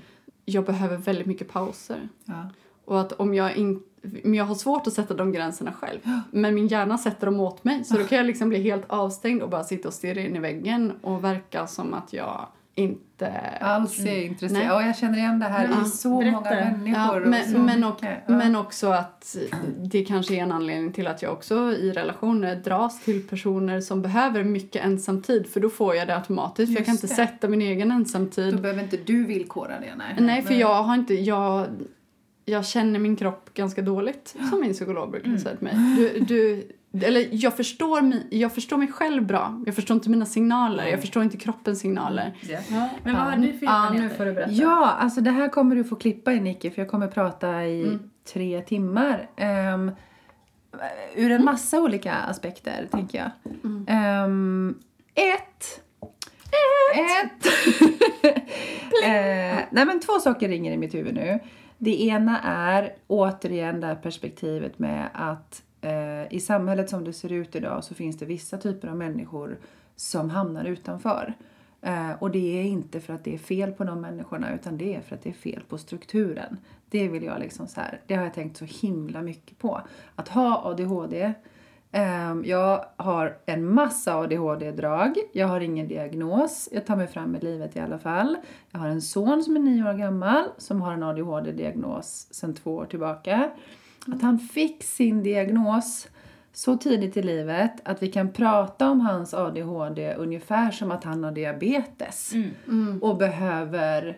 Jag behöver väldigt mycket pauser. Ja. Och att om jag inte men jag har svårt att sätta de gränserna själv. Men min hjärna sätter dem åt mig. Så då kan jag liksom bli helt avstängd och bara sitta och stirra in i väggen och verka som att jag inte... Alls är intresserad. Nej. Ja, jag känner igen det här Ja, i så berätta. många människor. Ja, och så men, men, och. Ja. men också att det kanske är en anledning till att jag också i relationer dras till personer som behöver mycket ensamtid för då får jag det automatiskt. för jag kan Just inte det. sätta min egen ensamtid. Då behöver inte du villkora det. Nej, Nej, för jag har inte... Jag, jag känner min kropp ganska dåligt, som min psykolog brukar säga till mig. Du, du, eller jag förstår, mig, jag förstår mig själv bra. Jag förstår inte mina signaler. Jag förstår inte kroppens signaler. Men vad har du för Ja, nu får du berätta. Ja, alltså det här kommer du få klippa i Nicky för jag kommer prata i Mm. tre timmar. Ehm, ur en massa olika aspekter, tänker jag. Mm. Ehm, ett. Ett. eh, nej men två saker ringer i mitt huvud nu. Det ena är återigen det här perspektivet med att eh, i samhället som det ser ut idag så finns det vissa typer av människor som hamnar utanför. Eh, och det är inte för att det är fel på de människorna utan det är för att det är fel på strukturen. Det vill jag liksom så här, det har jag tänkt så himla mycket på. Att ha ADHD jag har en massa ADHD-drag. Jag har ingen diagnos. Jag tar mig fram i livet i alla fall. Jag har en son som är nio år gammal som har en ADHD-diagnos sedan två år tillbaka. Att han fick sin diagnos så tidigt i livet att vi kan prata om hans ADHD ungefär som att han har diabetes och behöver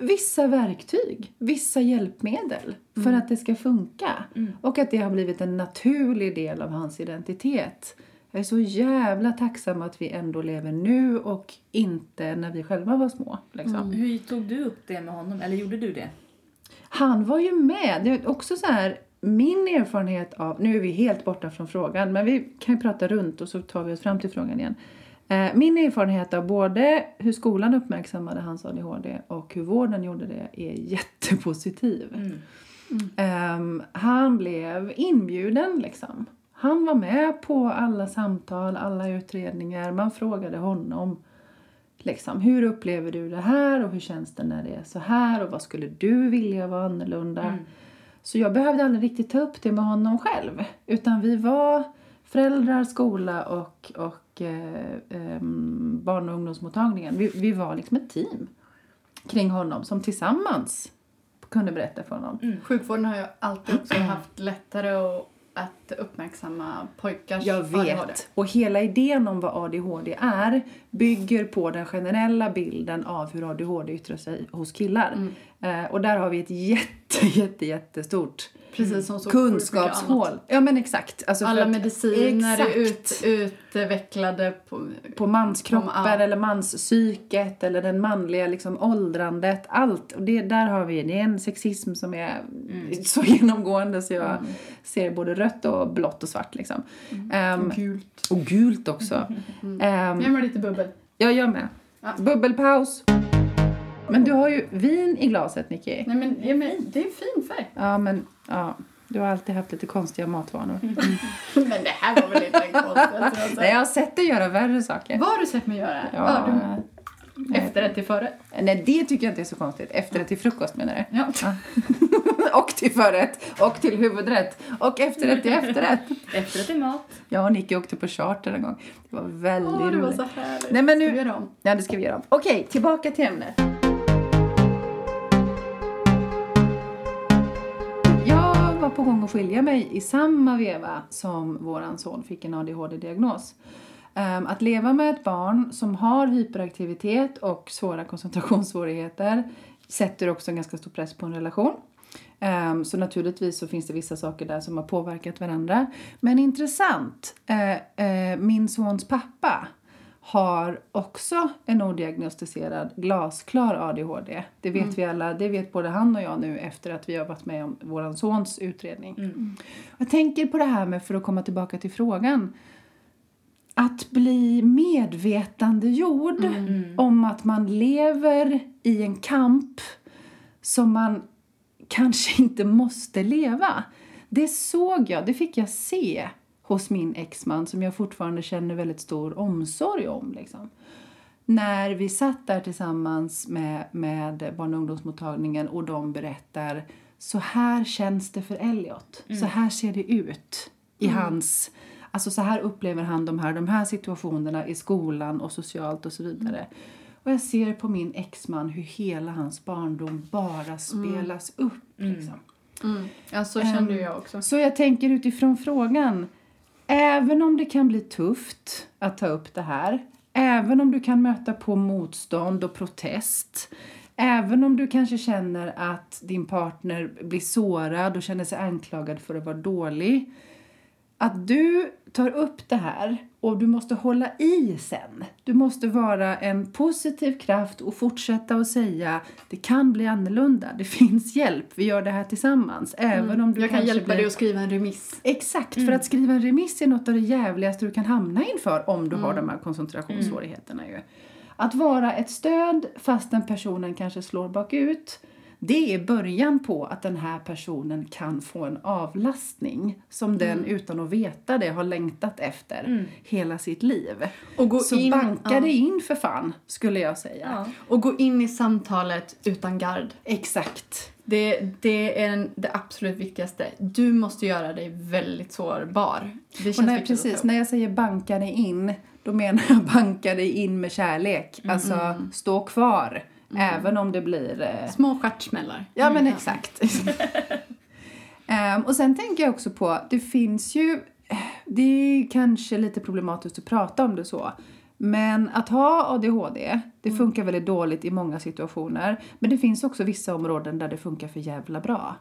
vissa verktyg, vissa hjälpmedel för att det ska funka. Och att det har blivit en naturlig del av hans identitet. Jag är så jävla tacksam att vi ändå lever nu och inte när vi själva var små. Liksom. Hur tog du upp det med honom? Eller gjorde du det? Han var ju med. Det är också så här, min erfarenhet av, nu är vi helt borta från frågan, men vi kan ju prata runt och så tar vi oss fram till frågan igen. Eh, Min erfarenhet av både hur skolan uppmärksammade hans ADHD och hur vården gjorde det är jättepositiv. Ehm, han blev inbjuden liksom. Han var med på alla samtal, alla utredningar. Man frågade honom liksom, hur upplever du det här och hur känns det när det är så här och vad skulle du vilja vara annorlunda? Så jag behövde aldrig riktigt ta upp det med honom själv. Utan vi var föräldrar, skola och, och eh, ehm, barn och ungdomsmottagningen. Vi, vi var liksom ett team kring honom som tillsammans kunde berätta för honom. Sjukvården har ju alltid också haft lättare att, att uppmärksamma pojkars Jag ADHD. vet. Och hela idén om vad ADHD är bygger på den generella bilden av hur ADHD yttrar sig hos killar. Eh, och där har vi ett jätte, jätte, jättestort Precis som så kunskapshål. Ja men exakt. Alltså Alla att- mediciner exakt. är ut, utvecklade på... på manskroppen Ja. eller manspsyket eller den manliga liksom åldrandet. Allt. Och det, där har vi, det är en sexism som är så genomgående så jag ser både rött och blått och svart liksom. Ehm, Gult. och gult också. Ehm, Ge mig lite bubbel. ja, jag med. Ja. Bubbelpaus. Men du har ju vin i glaset, Nicky. Nej men ge mig, det är fin färg. Ja, men ja. Du har alltid haft lite konstiga matvanor. Men det här var väl inte en konstig Nej, jag har sett dig göra värre saker. Vad har du sett mig göra? Ja, Ja, du, efterrätt till förrätt? Nej, det tycker jag inte är så konstigt. Efterrätt till frukost menar du? Ja. och till förrätt, och till huvudrätt, och efterrätt till efterrätt. Efterrätt till mat. Jag och Nicky åkte på charter en gång. Det var väldigt Åh, det var så härligt. Nej, men nu- Ska vi göra om? Ja, det ska vi göra om. Okej, tillbaka till ämnet. Var på gång att skilja mig i samma veva som våran son fick en ADHD-diagnos. Ehm, att leva med ett barn som har hyperaktivitet och svåra koncentrationssvårigheter sätter också en ganska stor press på en relation. Ehm, så naturligtvis så finns det vissa saker där som har påverkat varandra. Men intressant, eh, eh, min sons pappa har också en odiagnostiserad glasklar ADHD. Det vet vi alla, det vet både han och jag nu efter att vi har varit med om vår sons utredning. Jag tänker på det här med, för att komma tillbaka till frågan, att bli medvetandegjord om att man lever i en kamp som man kanske inte måste leva. Det såg jag, det fick jag se hos min exman som jag fortfarande känner väldigt stor omsorg om. Liksom. När vi satt där tillsammans med, med barn och ungdomsmottagningen och de berättar så här känns det för Elliot. Så här ser det ut i hans... Alltså så här upplever han de här, de här situationerna i skolan och socialt och så vidare. Och jag ser på min exman hur hela hans barndom bara spelas upp. Liksom. Mm. Ja, så kände ju jag också. Så jag tänker utifrån frågan, även om det kan bli tufft att ta upp det här, även om du kan möta på motstånd och protest, även om du kanske känner att din partner blir sårad och känner sig anklagad för att vara dålig, att du tar upp det här och du måste hålla i sen. Du måste vara en positiv kraft och fortsätta att säga det kan bli annorlunda, det finns hjälp, vi gör det här tillsammans. Även om du Mm. Jag kan hjälpa blir... dig att skriva en remiss. Exakt, för att skriva en remiss är något av det jävligaste du kan hamna inför om du har de här koncentrationssvårigheterna. Ju. Att vara ett stöd fastän personen kanske slår bakut, det är början på att den här personen kan få en avlastning som den utan att veta det har längtat efter hela sitt liv. Och gå Så in, banka ja. det in för fan, skulle jag säga. Och gå in i samtalet utan gard. Exakt. Det, det är det absolut viktigaste. Du måste göra dig väldigt sårbar. Det Och när, precis, när jag säger banka dig in, då menar jag banka dig in med kärlek. Alltså stå kvar, även om det blir... Eh, Små stjärtsmällar. ja, men exakt. Ehm, och sen tänker jag också på, det finns ju... Det är kanske lite problematiskt att prata om det så. Men att ha ADHD, det funkar väldigt dåligt i många situationer. Men det finns också vissa områden där det funkar för jävla bra.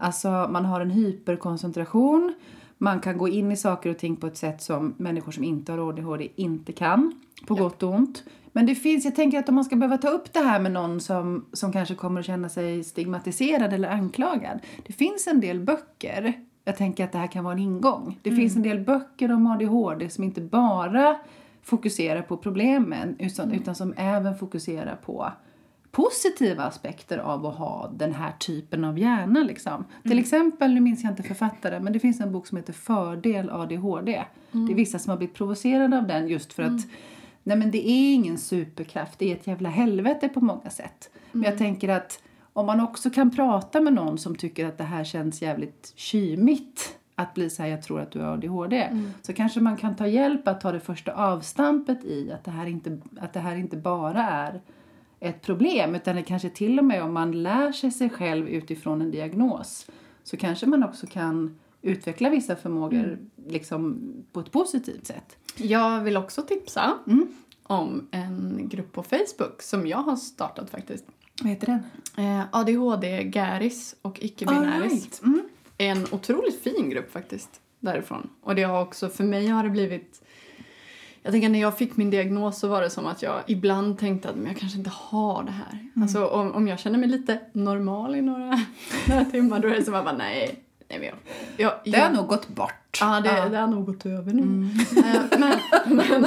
Alltså man har en hyperkoncentration. Man kan gå in i saker och ting på ett sätt som människor som inte har ADHD inte kan. På gott och ont. Men det finns, jag tänker att om man ska behöva ta upp det här med någon som, som kanske kommer att känna sig stigmatiserad eller anklagad. Det finns en del böcker. Jag tänker att det här kan vara en ingång. Det finns en del böcker om ADHD som inte bara fokuserar på problemen utan, utan som även fokuserar på positiva aspekter av att ha den här typen av hjärna. Liksom. Till exempel, nu minns jag inte författare, men det finns en bok som heter Fördel ADHD. Det är vissa som har blivit provocerade av den just för att nej men det är ingen superkraft, det är ett jävla helvete på många sätt. Men jag tänker att om man också kan prata med någon som tycker att det här känns jävligt kymigt att bli så här, jag tror att du har ADHD. Så kanske man kan ta hjälp att ta det första avstampet i att det här inte, att det här inte bara är ett problem utan det kanske till och med om man lär sig sig själv utifrån en diagnos så kanske man också kan utveckla vissa förmågor liksom på ett positivt sätt. Jag vill också tipsa Mm. om en grupp på Facebook som jag har startat faktiskt. Vad heter den? Eh, ADHD, Gäris och icke-binäris. Alright. Mm. En otroligt fin grupp faktiskt därifrån. Och det har också, för mig har det blivit jag tänker när jag fick min diagnos så var det som att jag ibland tänkte att men jag kanske inte har det här. Mm. Alltså om, om jag känner mig lite normal i några, några timmar då är det som att bara nej, nej men jag, jag, Det har nog gått bort. Ja, det, Ja. Mm. det har nog gått över nu. Eh, men, men,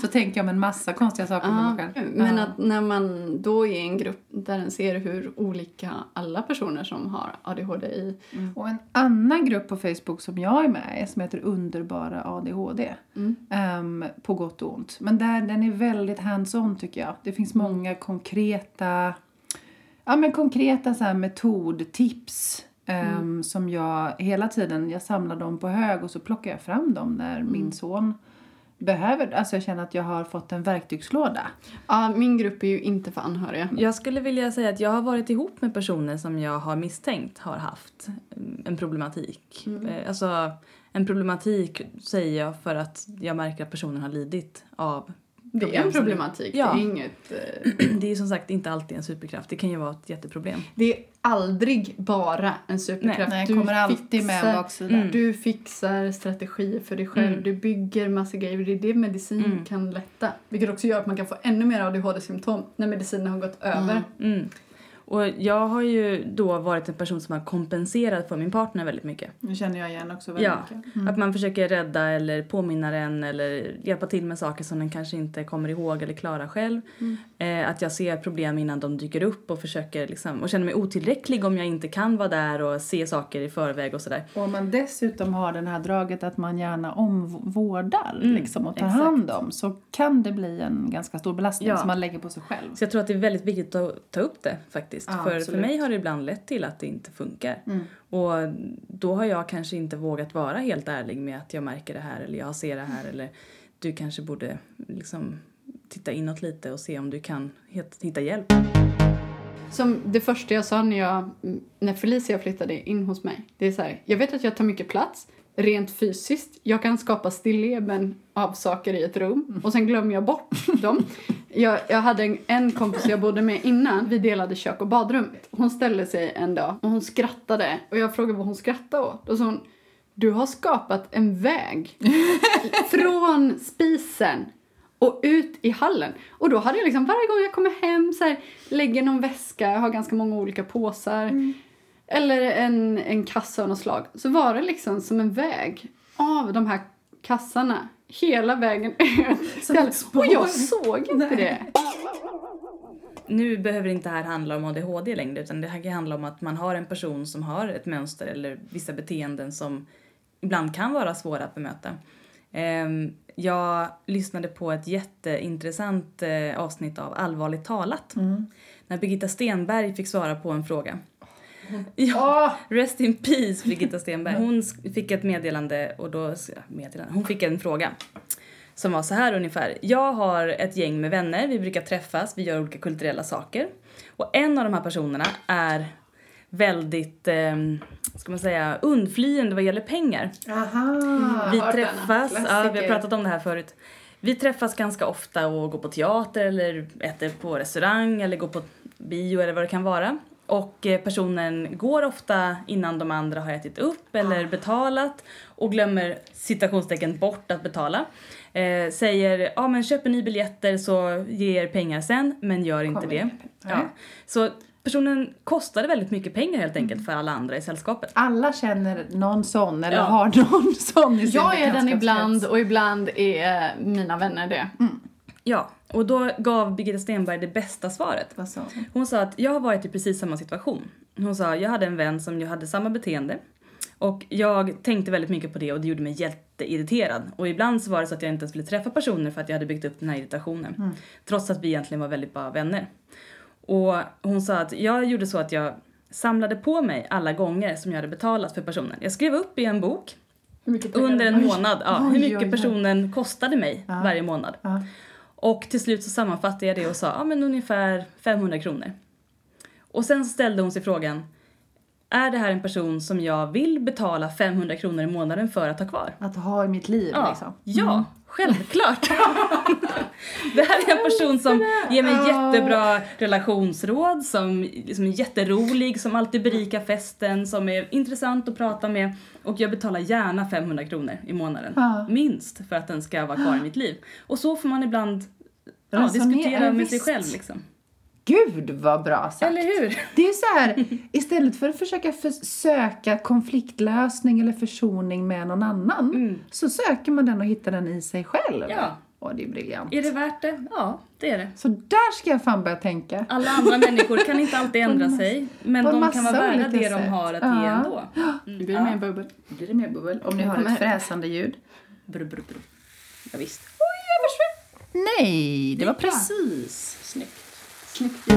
Så tänker jag om en massa konstiga saker Ja, mig själv. men Ja. att när man då är i en grupp där den ser hur olika alla personer som har ADHD i Och en annan grupp på Facebook som jag är med i som heter Underbara ADHD. Mm. Ehm, på gott och ont. Men där, den är väldigt hands-on tycker jag. Det finns Mm. många konkreta, ja, men konkreta så här metodtips. Ehm, Mm. Som jag hela tiden, jag samlar dem på hög och så plockar jag fram dem när Mm. min son behöver, alltså jag känner att jag har fått en verktygslåda. Ja, min grupp är ju inte för anhöriga. Jag skulle vilja säga att jag har varit ihop med personer som jag har misstänkt har haft mm, en problematik. Eh, Alltså, en problematik säger jag för att jag märker att personen har lidit av Det är en problematik, Ja. det är inget... eh, Det är som sagt inte alltid en superkraft. Det kan ju vara ett jätteproblem. Det är aldrig bara en superkraft. Nej, Du kommer alltid med en baksida. Mm. Du fixar strategier för dig själv, Mm. du bygger massa grejer. Det är det medicin Mm. kan lätta. Vilket också gör att man kan få ännu mer ADHD-symptom när medicinen har gått över. Mm. Och jag har ju då varit en person som har kompenserat för min partner väldigt mycket. Nu känner jag igen också väldigt Ja, mycket. att man försöker rädda eller påminna den eller hjälpa till med saker som den kanske inte kommer ihåg eller klarar själv. Eh, att jag ser problem innan de dyker upp och försöker liksom, och känner mig otillräcklig om jag inte kan vara där och se saker i förväg och sådär. Och om man dessutom har det här draget att man gärna omvårdar Mm, liksom, och tar exakt. hand om så kan det bli en ganska stor belastning Ja. som man lägger på sig själv. Så jag tror att det är väldigt viktigt att ta upp det faktiskt. Ja, för, för mig har det ibland lett till att det inte funkar. Mm. Och då har jag kanske inte vågat vara helt ärlig med att jag märker det här eller jag ser det här eller du kanske borde liksom titta inåt lite och se om du kan hitta hjälp. Som det första jag sa när, jag, när Felicia flyttade in hos mig. Det är så här, jag vet att jag tar mycket plats rent fysiskt. Jag kan skapa stilleben av saker i ett rum och sen glömmer jag bort dem. Jag, jag hade en, en kompis jag bodde med innan. Vi delade kök och badrum. Hon ställde sig en dag och hon skrattade och jag frågade vad hon skrattade åt. Och så hon, du har skapat en väg från spisen och ut i hallen. Och då hade jag liksom varje gång jag kommer hem så här, lägger någon väska, jag har ganska många olika påsar. Eller en, en kassa av något slag. Så var det liksom som en väg av de här kassarna hela vägen ut. Och jag såg inte det. Nu behöver inte det här handla om ADHD längre utan det här kan handla om att man har en person som har ett mönster eller vissa beteenden som ibland kan vara svåra att bemöta. Ehm, Jag lyssnade på ett jätteintressant eh, avsnitt av Allvarligt talat när Birgitta Stenberg fick svara på en fråga. Ja, rest in peace Birgitta Stenberg. Hon fick ett meddelande och då, meddelande, hon fick en fråga som var så här ungefär. Jag har ett gäng med vänner, vi brukar träffas, vi gör olika kulturella saker. Och en av de här personerna är väldigt, eh, ska man säga, undflyende vad gäller pengar. Aha, Vi träffas, ja, vi har pratat om det här förut. Vi träffas ganska ofta och går på teater eller äter på restaurang eller går på bio eller vad det kan vara. Och eh, personen går ofta innan de andra har ätit upp eller betalat och glömmer citationstecken bort att betala. Eh, säger ja men köper ni biljetter så ger pengar sen men gör inte Kommer det. Ja. Så personen kostade väldigt mycket pengar helt enkelt för alla andra i sällskapet. Alla känner någon sån eller Ja. har någon sån i sin Jag är den ibland och ibland är mina vänner det. Ja, och då gav Birgitta Stenberg det bästa svaret. Vad sa hon? Hon sa att jag har varit i precis samma situation. Hon sa jag hade en vän som ju hade samma beteende. Och jag tänkte väldigt mycket på det och det gjorde mig jätteirriterad. Och ibland så var det så att jag inte ens ville träffa personer för att jag hade byggt upp den här irritationen. Trots att vi egentligen var väldigt bra vänner. Och hon sa att jag gjorde så att jag samlade på mig alla gånger som jag hade betalat för personen. Jag skrev upp i en bok under en månad ja, hur mycket personen kostade mig Ja. varje månad. Ja. Och till slut så sammanfattade jag det och sa ja, men ungefär 500 kronor. Och sen så ställde hon sig frågan är det här en person som jag vill betala 500 kronor i månaden för att ha kvar? Att ha i mitt liv Ja, liksom. ja självklart. det här är en person som ger mig jättebra relationsråd, som liksom är jätterolig, som alltid berikar festen, som är intressant att prata med. Och jag betalar gärna 500 kronor i månaden, minst, för att den ska vara kvar i mitt liv. Och så får man ibland ja, diskutera med sig själv liksom. Gud vad bra sagt. Eller hur? Det är så här, istället för att försöka för- söka konfliktlösning eller försoning med någon annan så söker man den och hittar den i sig själv. Ja. Åh, det är briljant. Är det värt det? Ja, det är det. Så där ska jag fan börja tänka. Alla andra människor kan inte alltid ändra sig, men de kan vara värda det de sätt. har att Ja. ge ändå. Nu blir det mer bubbel. Blir det mer bubbel? Om ni hör ett fräsande ljud. Brr, brr, brr. Ja, visst. Nej, det var Precis. Snyggt. Snyggt.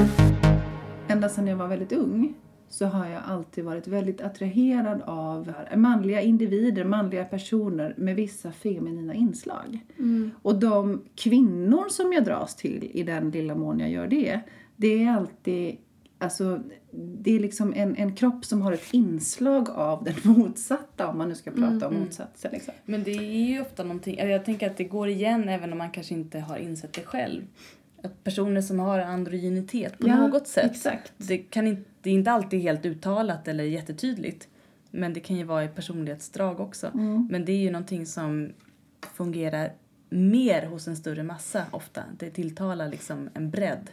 Ända sedan jag var väldigt ung så har jag alltid varit väldigt attraherad av manliga individer, manliga personer med vissa feminina inslag. Och de kvinnor som jag dras till i den lilla mån jag gör det, det är alltid Alltså, det är liksom en, en kropp som har ett inslag av den motsatta, om man nu ska prata om motsatser. Liksom. Men det är ju ofta någonting, jag tänker att det går igen även om man kanske inte har insett det själv. Att personer som har androgynitet på Ja, något sätt, exakt. Det, kan inte, det är inte alltid helt uttalat eller jättetydligt. Men det kan ju vara i personlighetsdrag också. Mm. Men det är ju någonting som fungerar mer hos en större massa ofta. Det tilltalar liksom en bredd.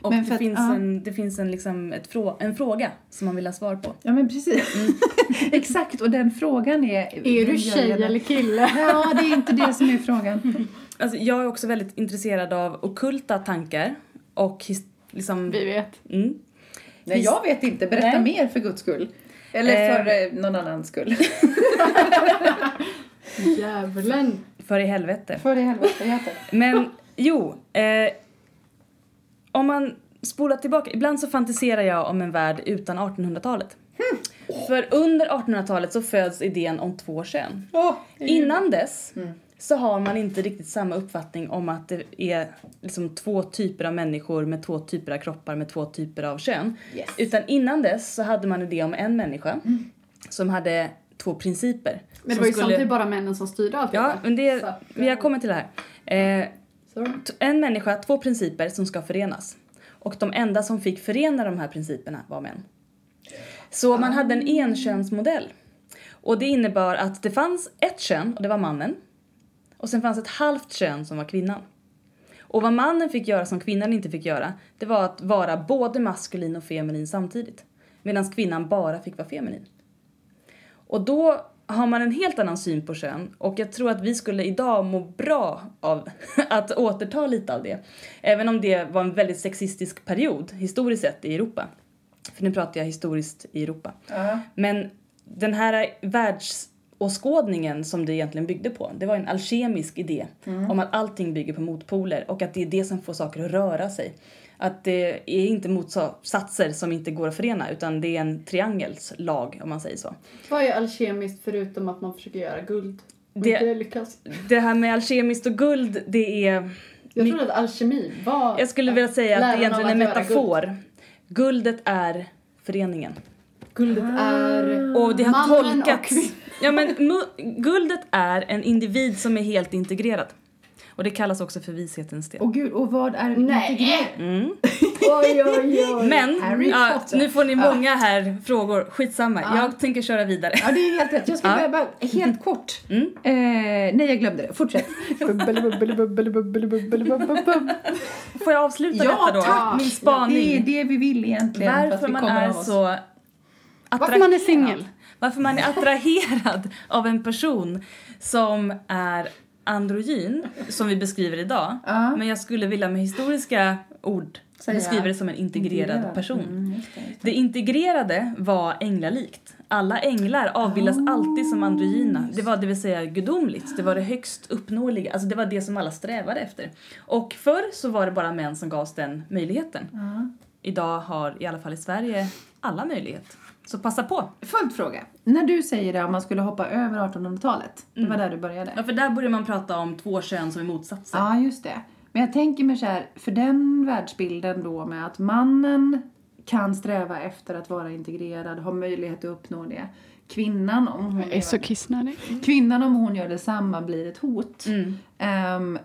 Och Men det, att- finns ja. en, det finns en, liksom ett frå, en fråga som man vill ha svar på. Ja, men precis. Exakt, och den frågan är... Är du tjej eller kille? Ja, det är inte det som är frågan. Alltså, jag är också väldigt intresserad av okulta tankar och his, liksom... Vi vet. Mm. Nej, jag vet inte. Berätta Nej. mer för guds skull. Eller Eh. för eh, någon annans skull. Djävulen. För i helvete. för i helvete, jag. Men jo, eh, om man spolar tillbaka, ibland så fantiserar jag om en värld utan 1800-talet. För under 1800-talet så föds idén om två kön. Innan dess så har man inte riktigt samma uppfattning om att det är liksom två typer av människor med två typer av kroppar med två typer av kön. Yes. Utan innan dess så hade man idé om en människa som hade två principer. Men det var ju skulle- samtidigt bara männen som styrde allt Ja, men det, Så, vi har kommit till det här. Eh, en människa, två principer som ska förenas. Och de enda som fick förena de här principerna var män. Så man hade en enkönsmodell. Och det innebar att det fanns ett kön och det var mannen. Och sen fanns ett halvt kön som var kvinnan. Och vad mannen fick göra som kvinnan inte fick göra, det var att vara både maskulin och feminin samtidigt. Medan kvinnan bara fick vara feminin. Och då har man en helt annan syn på kön och jag tror att vi skulle idag må bra av att återta lite av det. Även om det var en väldigt sexistisk period historiskt sett i Europa. För nu pratar jag historiskt i Europa. Men den här världsåskådningen som det egentligen byggde på, det var en alkemisk idé om att allting bygger på motpoler och att det är det som får saker att röra sig. Att det är inte motsatser som inte går att förena utan det är en triangelslag om man säger så. Vad är alkemiskt förutom att man försöker göra guld? Och Det-. Det här med alkemiskt och guld, det är... Jag trodde att alkemi var... Jag skulle vilja säga att det egentligen är en metafor. Guldet är föreningen. Guldet är Och det har mannen och tolkats... kvinnan. Ja men guldet är en individ som är helt integrerad. Och det kallas också för vishetens sten. Och gud, och vad är Nej. integrerat? Mm. Oj, oj, oj. Men, ja, nu får ni många här frågor. Skitsamma, jag tänker köra vidare. Ja, det är helt rätt. Jag ska Ja. börja bara helt kort. Mm. Eh, nej, jag glömde det. Fortsätt. Får jag avsluta Ja, detta då? tack. Min Det är spaning. det vi vill egentligen. Varför vi man är så Varför man är singel? Varför man är attraherad av en person som är androgyn, som vi beskriver idag. Ja. Men jag skulle vilja med historiska ord Säga. beskriva det som en integrerad Integrerad. person. Mm, just det, just det. Det integrerade var änglalikt. Alla änglar avbildas alltid som androgyna. Det var det vill säga gudomligt. Det var det högst uppnåeliga. Alltså det var det som alla strävade efter. Och förr så var det bara män som gavs den möjligheten. Ja. idag har, i alla fall i Sverige, alla möjlighet. Så passa på! Följdfråga. När du säger det om man skulle hoppa över 1800-talet, det var där du började. Ja, för där börjar man prata om två kön som är motsatser. Ja, just det. Men jag tänker mig så här, för den världsbilden då med att mannen kan sträva efter att vara integrerad, ha möjlighet att uppnå det. Kvinnan, om hon, Jag är så gör, kissnödig. kvinnan om hon gör detsamma blir ett hot. Mm. Ehm,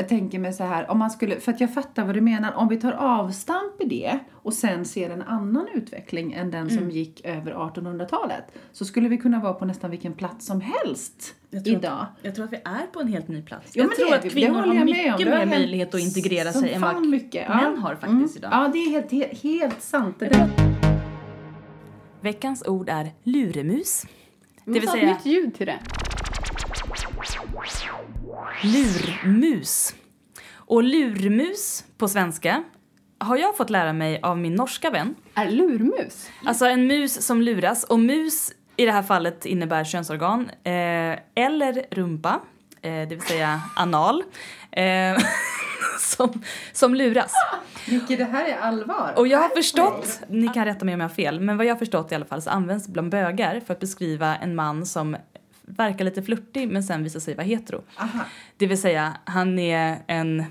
jag tänker mig så här, om man skulle, för att jag fattar vad du menar, om vi tar avstamp i det och sen ser en annan utveckling än den Mm. som gick över 1800-talet så skulle vi kunna vara på nästan vilken plats som helst Jag tror att- idag. Jag tror att vi är på en helt ny plats. Jo, jag men tror att vi. Kvinnor har mycket mer möjlighet att integrera sig än vad mycket. män har faktiskt idag. Ja, det är helt, helt, helt sant. Det där. Veckans ord är luremus. Det vill säga- ett nytt ljud till det. Lurmus. Och lurmus på svenska har jag fått lära mig av min norska vän. Är lurmus? Alltså en mus som luras. Och mus i det här fallet innebär könsorgan eh, eller rumpa, eh, det vill säga anal, eh, som, som luras. Micke, det här är allvar. Och jag har förstått, ni kan rätta mig om jag har fel, men vad jag har förstått i alla fall så används bland bögar för att beskriva en man som verkar lite flörtig men sen visar sig vara hetero. Aha. Det vill säga, han är en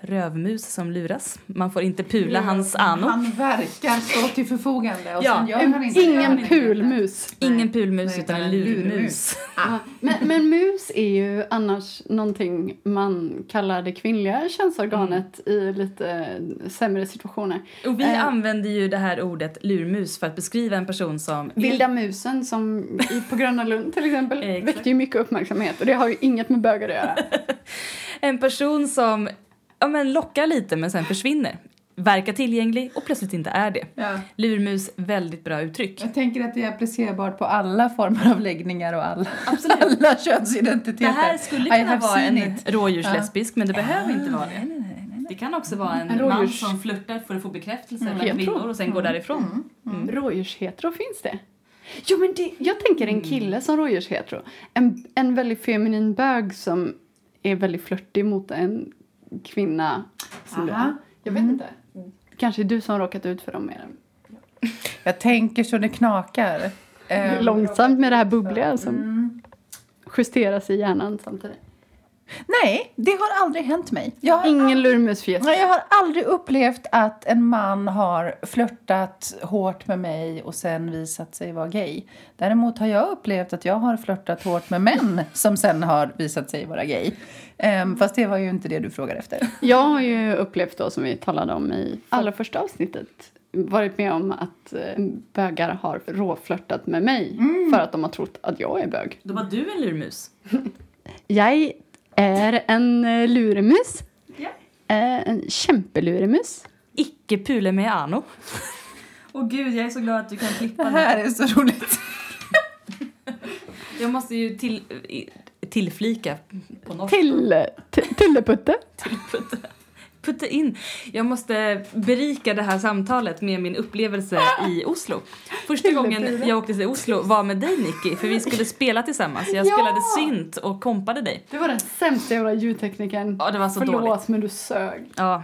rövmus som luras. Man får inte pula hans ano. Han verkar stå till förfogande och Ja, sen gör han inte Ingen pulmus. Ingen pulmus Nej, utan en lurmus. lurmus. Ja, men, men mus är ju annars någonting man kallar det kvinnliga könsorganet i lite sämre situationer. Och vi Eh. använder ju det här ordet lurmus för att beskriva en person som... Vilda musen som i, på Gröna Lund till exempel väckte ju mycket uppmärksamhet och det har ju inget med bögar att göra. En person som ja, men lockar lite men sen försvinner. Verkar tillgänglig och plötsligt inte är det. Ja. Lurmus, väldigt bra uttryck. Jag tänker att det är applicerbart på alla former av läggningar och alla, alla könsidentiteter. Det här skulle kunna vara en it. rådjurslesbisk men det behöver inte vara det. Det kan också vara en, En man rådjurs- som flörtar för att få bekräftelse bland Hetero. kvinnor och sen går därifrån. Rådjurshetero finns det? Jo men det, jag tänker en kille som rådjurshetero. En, en väldigt feminin bög som är väldigt flörtig mot en kvinna. Som du Aha. är. Jag vet inte. Kanske du som råkat ut för dem mer. Jag tänker så det knakar. Långsamt med det här bubbliga som justeras i hjärnan samtidigt. Nej, det har aldrig hänt mig. Jag har, Ingen lurmusfjäs. Nej, jag har aldrig upplevt att en man har flörtat hårt med mig och sen visat sig vara gay. Däremot har jag upplevt att jag har flörtat hårt med män som sen har visat sig vara gay. Um, fast det var ju inte det du frågade efter. Jag har ju upplevt då, som vi talade om i allra första avsnittet, varit med om att eh, bögar har råflörtat med mig för att de har trott att jag är bög. Då var du en lurmus. Jag är en eh, luremus. Ja. Eh, en kämpeluremus. Icke pule med ano. Åh gud, jag är så glad att du kan klippa Det det. här är så roligt. Jag måste ju till, tillflika på norska. Till, till, Tilleputte. Putta in. Jag måste berika det här samtalet med min upplevelse i Oslo. Första gången jag åkte till Oslo var med dig Nicky, för vi skulle spela tillsammans. Jag Ja! spelade synt och kompade dig. Du var den sämsta jävla ljudteknikern. Ja, det var så Förlåt, dåligt. men du sög. Ja.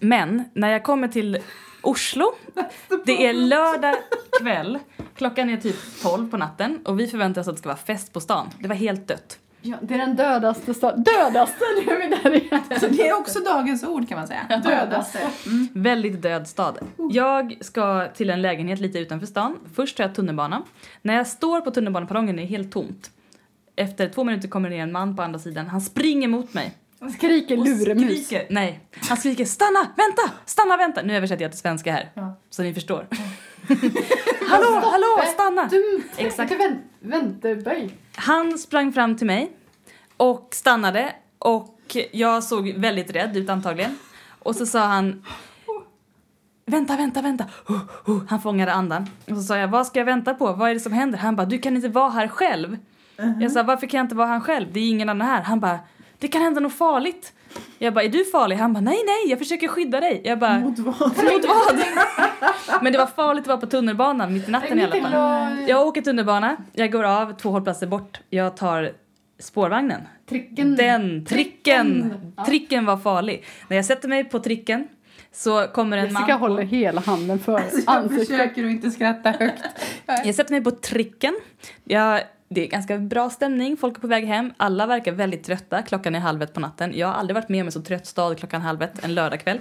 Men när jag kommer till Oslo, det är lördag kväll, klockan är typ 12 på natten och vi förväntar oss att det ska vara fest på stan. Det var helt dött. Ja, det är den dödaste staden. Dödaste! Nu är vi där igen. Så det är också dagens ord kan man säga. Dödaste. Väldigt död stad. Jag ska till en lägenhet lite utanför stan. Först tar jag tunnelbana. När jag står på tunnelbaneperrongen är det helt tomt. Efter två minuter kommer det ner en man på andra sidan. Han springer mot mig. Skriker och luremus. skriker, nej, han skriker stanna, vänta, stanna, vänta. Nu översätter jag till svenska här, Ja. så ni förstår. hallå, hallå, stanna! Du, Exakt. Exakt. Vänt, vänteböj. Han sprang fram till mig och stannade och jag såg väldigt rädd ut antagligen. Och så sa han Vänta, vänta, vänta. Huh, huh. Han fångade andan. Och så sa jag, vad ska jag vänta på? Vad är det som händer? Han bara, du kan inte vara här själv. Jag sa, varför kan jag inte vara här själv? Det är ingen annan här. Han bara, det kan hända något farligt. Jag bara, är du farlig? Han bara, nej, nej, jag försöker skydda dig. Jag bara, mot vad? Mot vad? Men det var farligt att vara på tunnelbanan mitt i natten i alla fall. Jag åker tunnelbana, jag går av två hållplatser bort. Jag tar spårvagnen. Tricken. Den tricken! Tricken var farlig. När jag sätter mig på tricken så kommer en man Jessica håller hela handen för Jag ansiktet. försöker att inte skratta högt. Jag sätter mig på tricken. Jag, det är ganska bra stämning, folk är på väg hem. Alla verkar väldigt trötta, klockan är halv ett på natten. Jag har aldrig varit med om en så trött stad klockan halv ett en lördagkväll.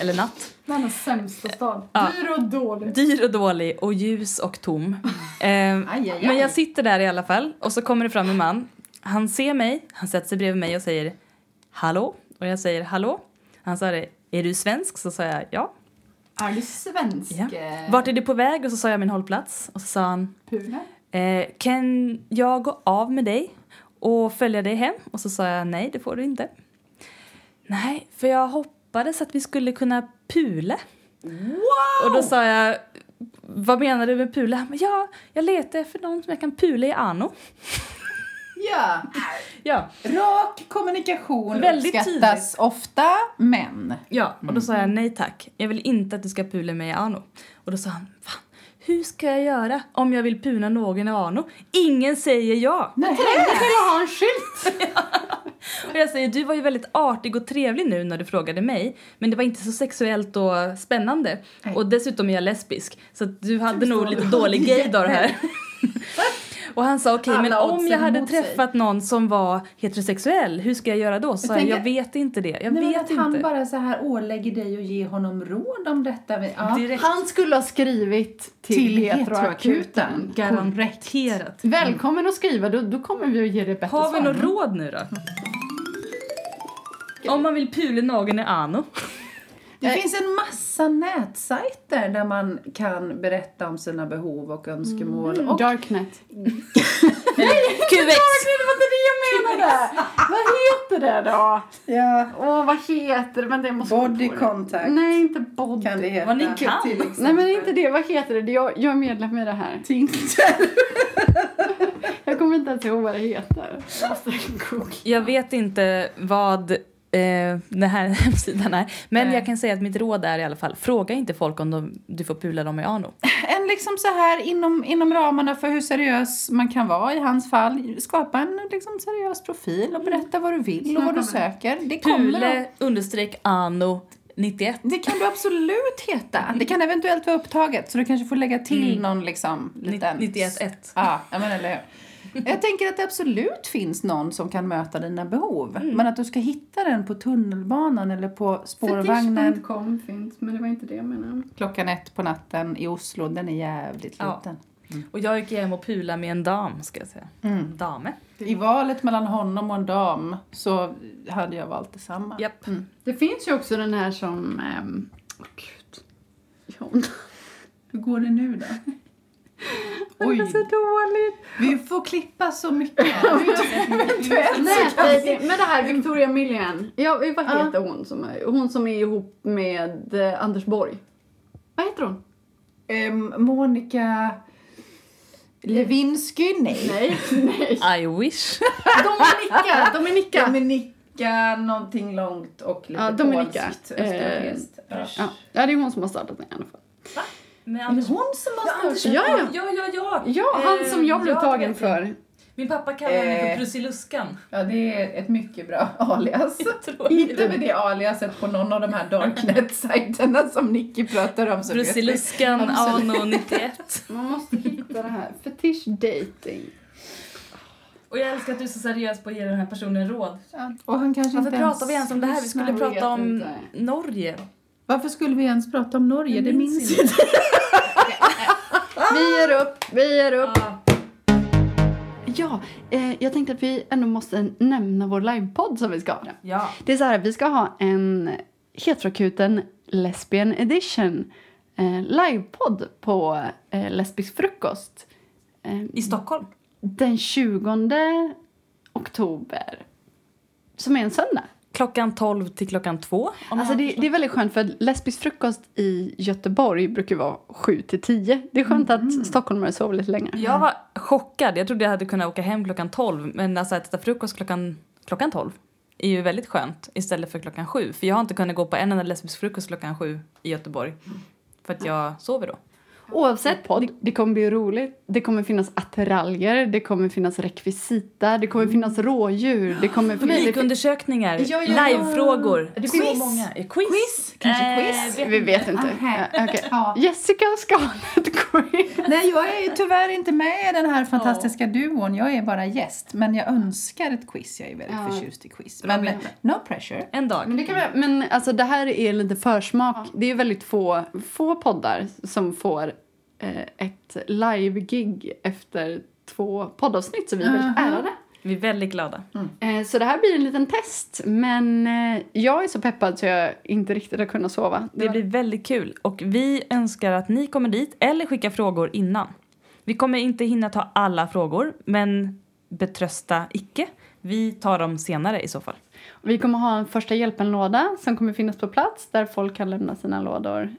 Eller natt. Världens sämsta stad. Ja. Dyr och dålig. Dyr och dålig och ljus och tom. Eh, Aj, aj, aj. men jag sitter där i alla fall och så kommer det fram en man. Han ser mig, han sätter sig bredvid mig och säger hallå. Och jag säger hallå. Han sa det, är du svensk? Så sa jag ja. Är du svensk? ja. eh, Vart är du på väg? Och så sa jag min hållplats. Och så sa han, Pune? Eh, kan jag gå av med dig och följa dig hem? Och så sa jag nej, det får du inte. Nej, för jag hoppades att vi skulle kunna pula. Och då sa jag, vad menar du med pula? Men Ja, jag letar efter någon som jag kan pula i Ano. Ja, Ja, rak kommunikation Väldigt uppskattas ofta, men... ja. och då sa jag nej tack. Jag vill inte att du ska pula mig i Ano. Och då sa han, fan, hur ska jag göra om jag vill puna någon i Ano? Ingen säger ja. Nej. Jag ha en skylt! Och jag säger, du var ju väldigt artig och trevlig nu när du frågade mig, men det var inte så sexuellt och spännande. Nej. Och dessutom är jag lesbisk, så att du hade nog lite dålig gaydar här. och han sa, okej, men Alla om jag hade mot sig. träffat någon som var heterosexuell, hur ska jag göra då? Så jag, tänker- jag vet inte det, jag Nej, men vet att han inte. bara så här ålägger dig och ge honom råd om detta. Ja. Han skulle ha skrivit till, Till heteroakuten. garanterat. Välkommen att skriva, då, då kommer vi att ge dig bättre Har vi svar. något råd nu då? Om man vill pula någon i Ano. Det finns en massa nätsajter där man kan berätta om sina behov och önskemål. Och Darknet. QX! Det var inte det jag menade! vad heter det då? ja, Åh, vad heter det? Men det måste body contact Nej, inte body. kan det heta. Vad ni kan. Till exempel. Nej, men inte det. Vad heter det? Jag, jag är medlem i det här. Tinder. Jag kommer inte ens ihåg vad det heter. Jag vet inte vad eh, den här hemsidan är. Men Nej. jag kan säga att mitt råd är i alla fall, fråga inte folk om de, du får pula dem i ano. En liksom så här inom, inom ramarna för hur seriös man kan vara i hans fall. Skapa en liksom seriös profil och berätta vad du vill och vad du söker. Det Pule understreck ano 91. Det kan du absolut heta. Det kan eventuellt vara upptaget så du kanske får lägga till någon liksom liten... 91.1. Ja, jag menar, eller hur? Jag tänker att det absolut finns någon som kan möta dina behov. Men att du ska hitta den på tunnelbanan eller på spårvagnen Fetish.com finns, men det var inte det jag menade. klockan ett på natten i Oslo. Den är jävligt Ja. liten. Och jag gick hem och pula med en dam, ska jag säga. Mm. Dame. I valet mellan honom och en dam så hade jag valt detsamma. Japp. Mm. Det finns ju också den här som... ehm, Åh gud. Ja, Hur går det nu då? Det är så dåligt. Vi får klippa så mycket. Nätdejting. Men det här Victoria Millian. Ja, vad heter hon som är, hon som är ihop med eh, Anders Borg? Vad heter hon? Ehm, Monica Lewinsky? Nej. Nej, nej. I wish. Dominika, Dominika. Dominika någonting långt och lite Ja, Dominika. polskt, Eh, östeuropeiskt. Ja. Ja, ja, det är hon som har startat den i alla fall. Med Är Anders... det hon som har? Ja, ja. ja, ja, ja. Ja, han som jag blev ja, tagen för. Min pappa kallar Eh. för Prussiluskan. Ja, det är ett mycket bra alias. Hittar vi det aliaset på någon av de här darknet-sajterna som Nicky pratar om. Prussiluskan ano 91. Man måste hitta det här. Fetish dating. Och jag älskar att du är så seriös på att ge den här personen råd. Ja, Och han kanske Varför inte pratar vi ens om det här? Vi skulle prata om inte. Norge. Varför skulle vi ens prata om Norge? Jag det minns inte. Vi ger upp, vi ger upp. Ja. Ja, eh, jag tänkte att vi ändå måste nämna vår livepodd som vi ska ha. ja. Det är så här, vi ska ha en Heteroakuten Lesbian Edition eh, livepodd på eh, Lesbisk frukost. Eh, I Stockholm. den 20 oktober. Som är en söndag. Klockan 12 till klockan 2. Alltså det, det är väldigt skönt för lesbisk frukost i Göteborg brukar vara 7 till 10. Det är skönt att stockholmare sover lite längre. Jag var chockad. Jag trodde jag hade kunnat åka hem klockan 12. Men alltså att äta frukost klockan, klockan 12 är ju väldigt skönt istället för klockan 7. För jag har inte kunnat gå på en enda lesbisk frukost klockan 7 i Göteborg. För att jag sover då. Oavsett podd, det kommer bli roligt. Det kommer finnas attiraljer, det kommer finnas rekvisita, det kommer finnas rådjur, det kommer finnas... Publikundersökningar, Ja, ja, ja. livefrågor. Det så finns- många. Eh, Quiz. Quiz? Kanske quiz? Vi vet inte. Aha. Ja, okej. Ja. Jessica ska ha ett quiz. Nej, jag är tyvärr inte med i den här fantastiska duon. Jag är bara gäst. Men jag önskar ett quiz. Jag är väldigt Ja. förtjust i quiz. Men eh, no pressure. En dag. Men, det kan vi, men alltså det här är lite försmak. Det är väldigt få, få poddar som får eh, ett live-gig efter två poddavsnitt, så vi är väldigt ärade. Vi är väldigt glada. Eh, så det här blir en liten test, men eh, jag är så peppad så jag inte riktigt har kunnat sova. Det blir väldigt kul. Och vi önskar att ni kommer dit eller skickar frågor innan. Vi kommer inte hinna ta alla frågor, men betrösta icke. Vi tar dem senare i så fall. Vi kommer ha en första hjälpen-låda som kommer finnas på plats där folk kan lämna sina lådor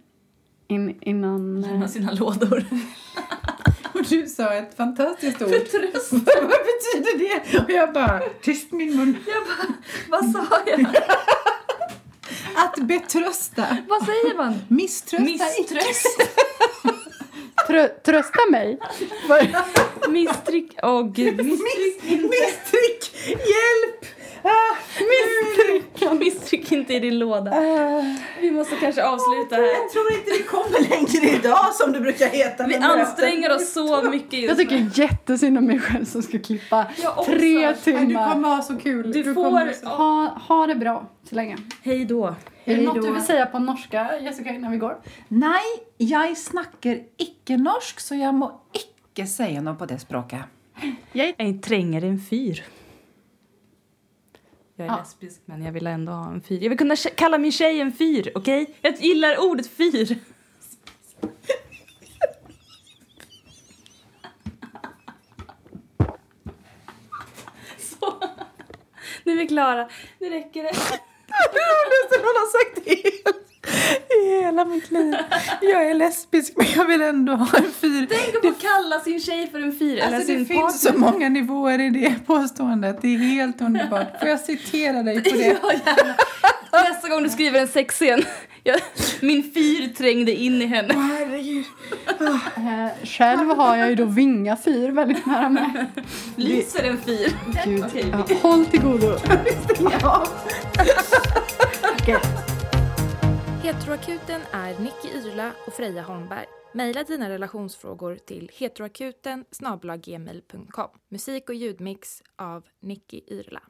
in, innan... eh, Lämna sina lådor. Och du sa ett fantastiskt ord. Vad betyder det? Och jag bara, tyst min mun. Vad sa jag? Att betrösta. Vad säger man? Misströsta Misströst. Trö, trösta mig! Misstryck. Åh gud. Misstryck. Misstryck! Hjälp! Ah, Misstryck. Inte i din låda. Vi måste kanske avsluta här. Jag tror inte det kommer längre idag som det brukar heta. Vi möten. anstränger oss så mycket just jag tycker jättesynd om mig själv som ska klippa tre Nej, Du timmar. kommer ha så kul. Du kommer får- ha Ha, det bra så länge. Hej då. Är det något du vill säga på norska, Jessica, innan vi går? Nej, jag snackar icke-norsk så jag må icke säga något på det språket. Jag tränger en fyr. Jag är Ja. lesbisk men jag vill ändå ha en fyr. Jag vill kunna kalla min tjej en fyr, okej? Jag gillar ordet fyr. Så. Nu är vi klara. Nu räcker det. Det roligaste någon har sagt hela, i hela mitt liv. Jag är lesbisk men jag vill ändå ha en fyr. Tänk att få kalla sin tjej för en fyr. Alltså sin det finns partner. så många nivåer i det påståendet. Det är helt underbart. Får jag citera dig på det? Ja, gärna. Nästa gång du skriver en sexscen. Min fyr trängde in i henne. Herregud. Eh, själv har jag ju då Vinga fyr väldigt nära mig. Lyser en fyr. Gud. Okej, Ja, håll till godo. Ja. Heteroakuten är Nicky Yrla och Freja Holmberg. Maila dina relationsfrågor till heteroakuten Musik och ljudmix av Nicky Yrla.